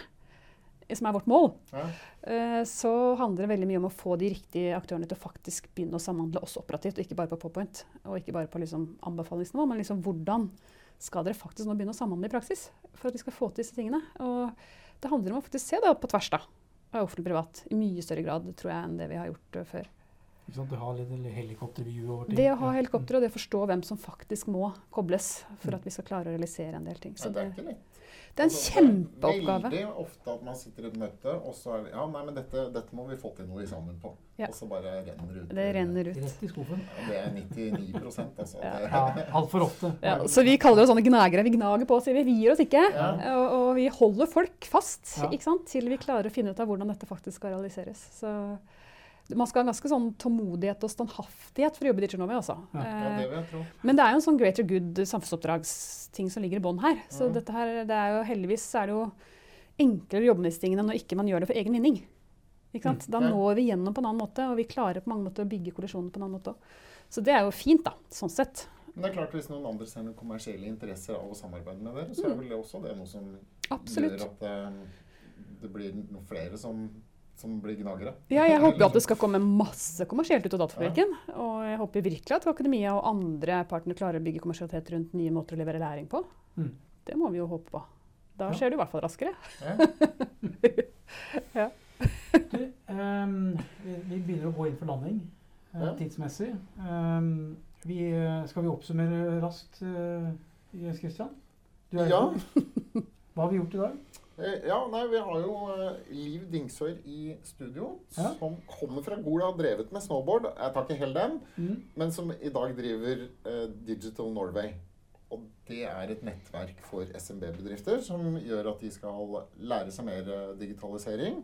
Speaker 4: som er vårt mål.
Speaker 2: Ja.
Speaker 4: Eh, Så handler det veldig mye om å få de riktige aktørene til å faktisk begynne å samhandle også operativt, og ikke bare på PowerPoint. Og ikke bare på liksom anbefalingsnivå, men liksom hvordan skal dere faktisk nå begynne å samhandle i praksis for at vi skal få til disse tingene. Og det handler om å faktisk se det på tvers da, av offentlig privat i mye større grad tror jeg, enn det vi har gjort eh, før.
Speaker 3: Ikke sant? Du har litt helikopterview over ting.
Speaker 4: Det å ha helikopter og det å forstå hvem som faktisk må kobles for at vi skal klare å realisere en del ting.
Speaker 2: Ja,
Speaker 4: Så
Speaker 2: det er ikke lett.
Speaker 4: Det er en
Speaker 2: Altså,
Speaker 4: kjempeoppgave.
Speaker 2: Det veldig ofte at man sitter i et møte, og så er det Ja, nei, men dette, dette må vi få til noe sammen på.
Speaker 4: Ja.
Speaker 2: Og så bare renner ut.
Speaker 4: Det renner ut.
Speaker 3: Rett i skuffen.
Speaker 2: Ja, det er 99 altså.
Speaker 4: Ja.
Speaker 3: Ja, Altfor ofte.
Speaker 4: Ja, så vi kaller oss sånne gnagere. Vi gnager på, sier vi. Vi gir oss ikke.
Speaker 2: Ja.
Speaker 4: Og, og vi holder folk fast
Speaker 3: Ja.
Speaker 4: ikke sant? til vi klarer å finne ut av hvordan dette faktisk skal realiseres. Så man skal ha ganske sånn tålmodighet og standhaftighet for å jobbe i Tsjernobyl. Altså.
Speaker 3: Ja.
Speaker 4: Eh,
Speaker 2: det vil jeg tro.
Speaker 4: Men det er jo en sånn greater good samfunnsoppdragsting som ligger i bånn her. Så
Speaker 2: mm.
Speaker 4: dette her, det er jo heldigvis er det jo enklere å jobbe med disse tingene når ikke man gjør det for egen vinning. Ikke sant? Da når vi gjennom på en annen måte, og vi klarer på mange måter å bygge kollisjoner på en annen måte òg. Så det er jo fint, da, sånn sett.
Speaker 2: Men det er klart hvis noen andre ser noen kommersielle interesser av å samarbeide med dere, så er vel det også det noe som
Speaker 4: Mm. Absolutt.
Speaker 2: gjør at det, det blir noen flere som, som blir gnagere.
Speaker 4: Ja, jeg håper at det skal komme masse kommersielt ut av Datafabrikken. Og jeg håper virkelig at Akademia og andre partnere klarer å bygge kommersialitet rundt nye måter å levere læring på.
Speaker 3: Mm.
Speaker 4: Det må vi jo håpe på. Da skjer det i hvert fall raskere.
Speaker 2: Ja.
Speaker 3: Du, um, vi, vi begynner å gå inn for landing
Speaker 2: uh,
Speaker 3: tidsmessig. Um, vi, eh, skal vi oppsummere raskt, uh, Jens Christian? Du er
Speaker 2: Ja.
Speaker 3: Hva har vi gjort i dag?
Speaker 2: Eh, Ja, nei, vi har jo eh, Liv Dingsør i studio,
Speaker 3: Ja.
Speaker 2: som kommer fra Gola og har drevet med snowboard. Jeg tar ikke helt den,
Speaker 3: Mm.
Speaker 2: men som i dag driver eh, Digital Norway. Og det er et nettverk for SMB-bedrifter som gjør at de skal lære seg mer digitalisering.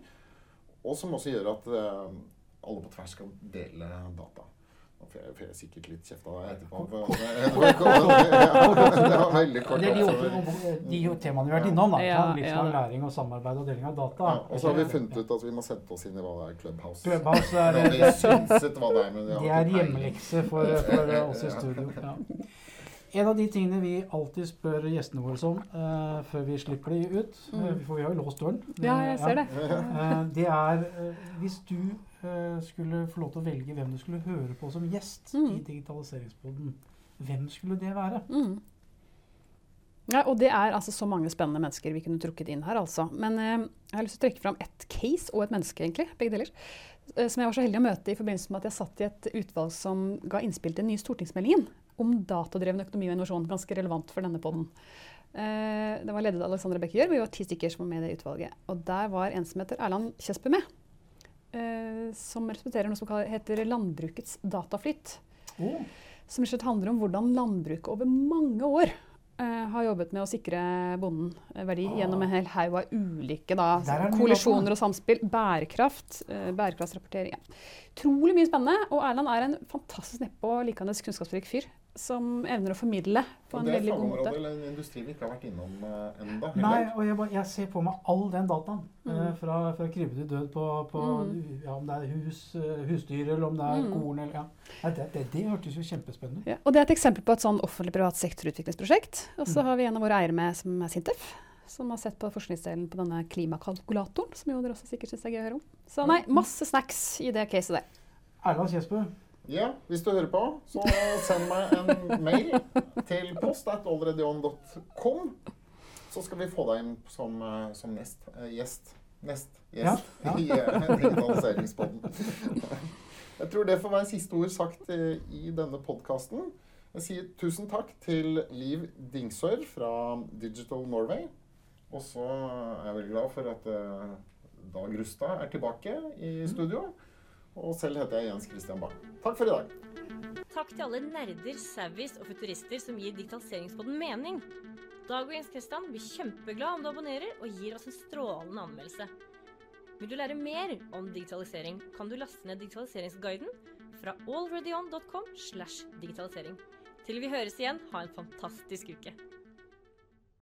Speaker 2: Og som også gjør at eh, alle på tvers skal dele data. Jeg, får jeg sikkert litt kjeft av deg etterpå. for- Det var veldig kort.
Speaker 3: Det er de, de temaene vi har vært innom. da.
Speaker 4: Ja,
Speaker 3: sånn Livslang læring og samarbeid og deling av data.
Speaker 2: Ja, og så har vi funnet ut at vi må sette oss inn i hva det er Clubhouse.
Speaker 3: Clubhouse er,
Speaker 2: det, synset hva det er, men
Speaker 3: det er hjemmelekse for, for oss i studio. Ja. En av de tingene vi alltid spør gjestene våre om uh, før vi slipper de ut,
Speaker 4: Mm.
Speaker 3: eh, for vi har jo låst døren
Speaker 4: Ja, jeg ser det.
Speaker 3: uh, det er uh, hvis du eh, skulle få lov til å velge hvem du skulle høre på som gjest
Speaker 4: Mm.
Speaker 3: i Digitaliseringspodden, hvem skulle det være?
Speaker 4: Mm. Ja, og det er altså så mange spennende mennesker vi kunne trukket inn her, altså. Men eh, jeg har lyst til å trekke fram ett case og et menneske, egentlig. Begge deler. eh, som jeg var så heldig å møte i forbindelse med at jeg satt i et utvalg som ga innspill til den nye stortingsmeldingen om datadreven økonomi og innovasjon. Ganske relevant for denne podden. Eh, det var ledet av Alexandra Bekke Gjørv. Vi var ti stykker som var med i det utvalget. Og der var en som heter Erland Kjesbø med. Som representerer noe som heter landbrukets dataflyt
Speaker 3: Oh,
Speaker 4: som handler om hvordan landbruket over mange år eh, har jobbet med å sikre bonden eh, verdi
Speaker 3: Ah.
Speaker 4: gjennom en hel haug av ulike da,
Speaker 3: er
Speaker 4: kollisjoner og samspill. Bærekraft, eh, bærekraftsrapportering. Ja. Mye spennende. Og Erland er en fantastisk nedpå og likandes kunnskapsrik fyr som evner å formidle på en
Speaker 2: det er
Speaker 4: måte. Det
Speaker 2: fagområde
Speaker 4: måte.
Speaker 2: eller en industri vi ikke har vært innom uh, ennå.
Speaker 3: Nei, og jeg, bare, jeg ser på meg all den dataen. eh,
Speaker 4: Mm.
Speaker 3: fra, fra krybbe til død på, på
Speaker 4: Mm.
Speaker 3: ja, om det er hus, eh, husdyr eller om det er
Speaker 4: Mm.
Speaker 3: korn. Eller, ja. Nei, det, det, det hørtes jo kjempespennende ut.
Speaker 4: Ja, og det er et eksempel på et sånn offentlig-privat sektorutviklingsprosjekt. Og så
Speaker 3: Mm.
Speaker 4: har vi en av våre eiere med som er Sintef. Som har sett på forskningsdelen på denne klimakalkulatoren, som jo dere også sikkert syns er gøy å høre om. Så nei, masse snacks i det caset der.
Speaker 3: Erland Kjesbø,
Speaker 2: Ja, hvis du hører på, så send meg en mail til post.allreadyon.com. Så skal vi få deg inn som, eh, som nest, uh, gjest. Nest gjest
Speaker 3: Ja,
Speaker 2: i eh, digitaliseringspodden. Jeg tror det får være siste ord sagt i denne podkasten. Jeg sier tusen takk til Liv Dingsør fra Digital Norway. Og så er jeg veldig glad for at Dag Rustad er tilbake i studio. Og selv heter jeg Jens Christian Bang. Takk for i dag.
Speaker 1: Takk til alle nerder, savvies og futurister som gir digitaliseringspodden mening. Dag og Jens Kristian blir kjempeglad om du abonnerer og gir oss en strålende anmeldelse. Vil du lære mer om digitalisering, kan du laste ned digitaliseringsguiden fra alreadyon.com slash digitalisering. Til vi høres igjen, ha en fantastisk uke.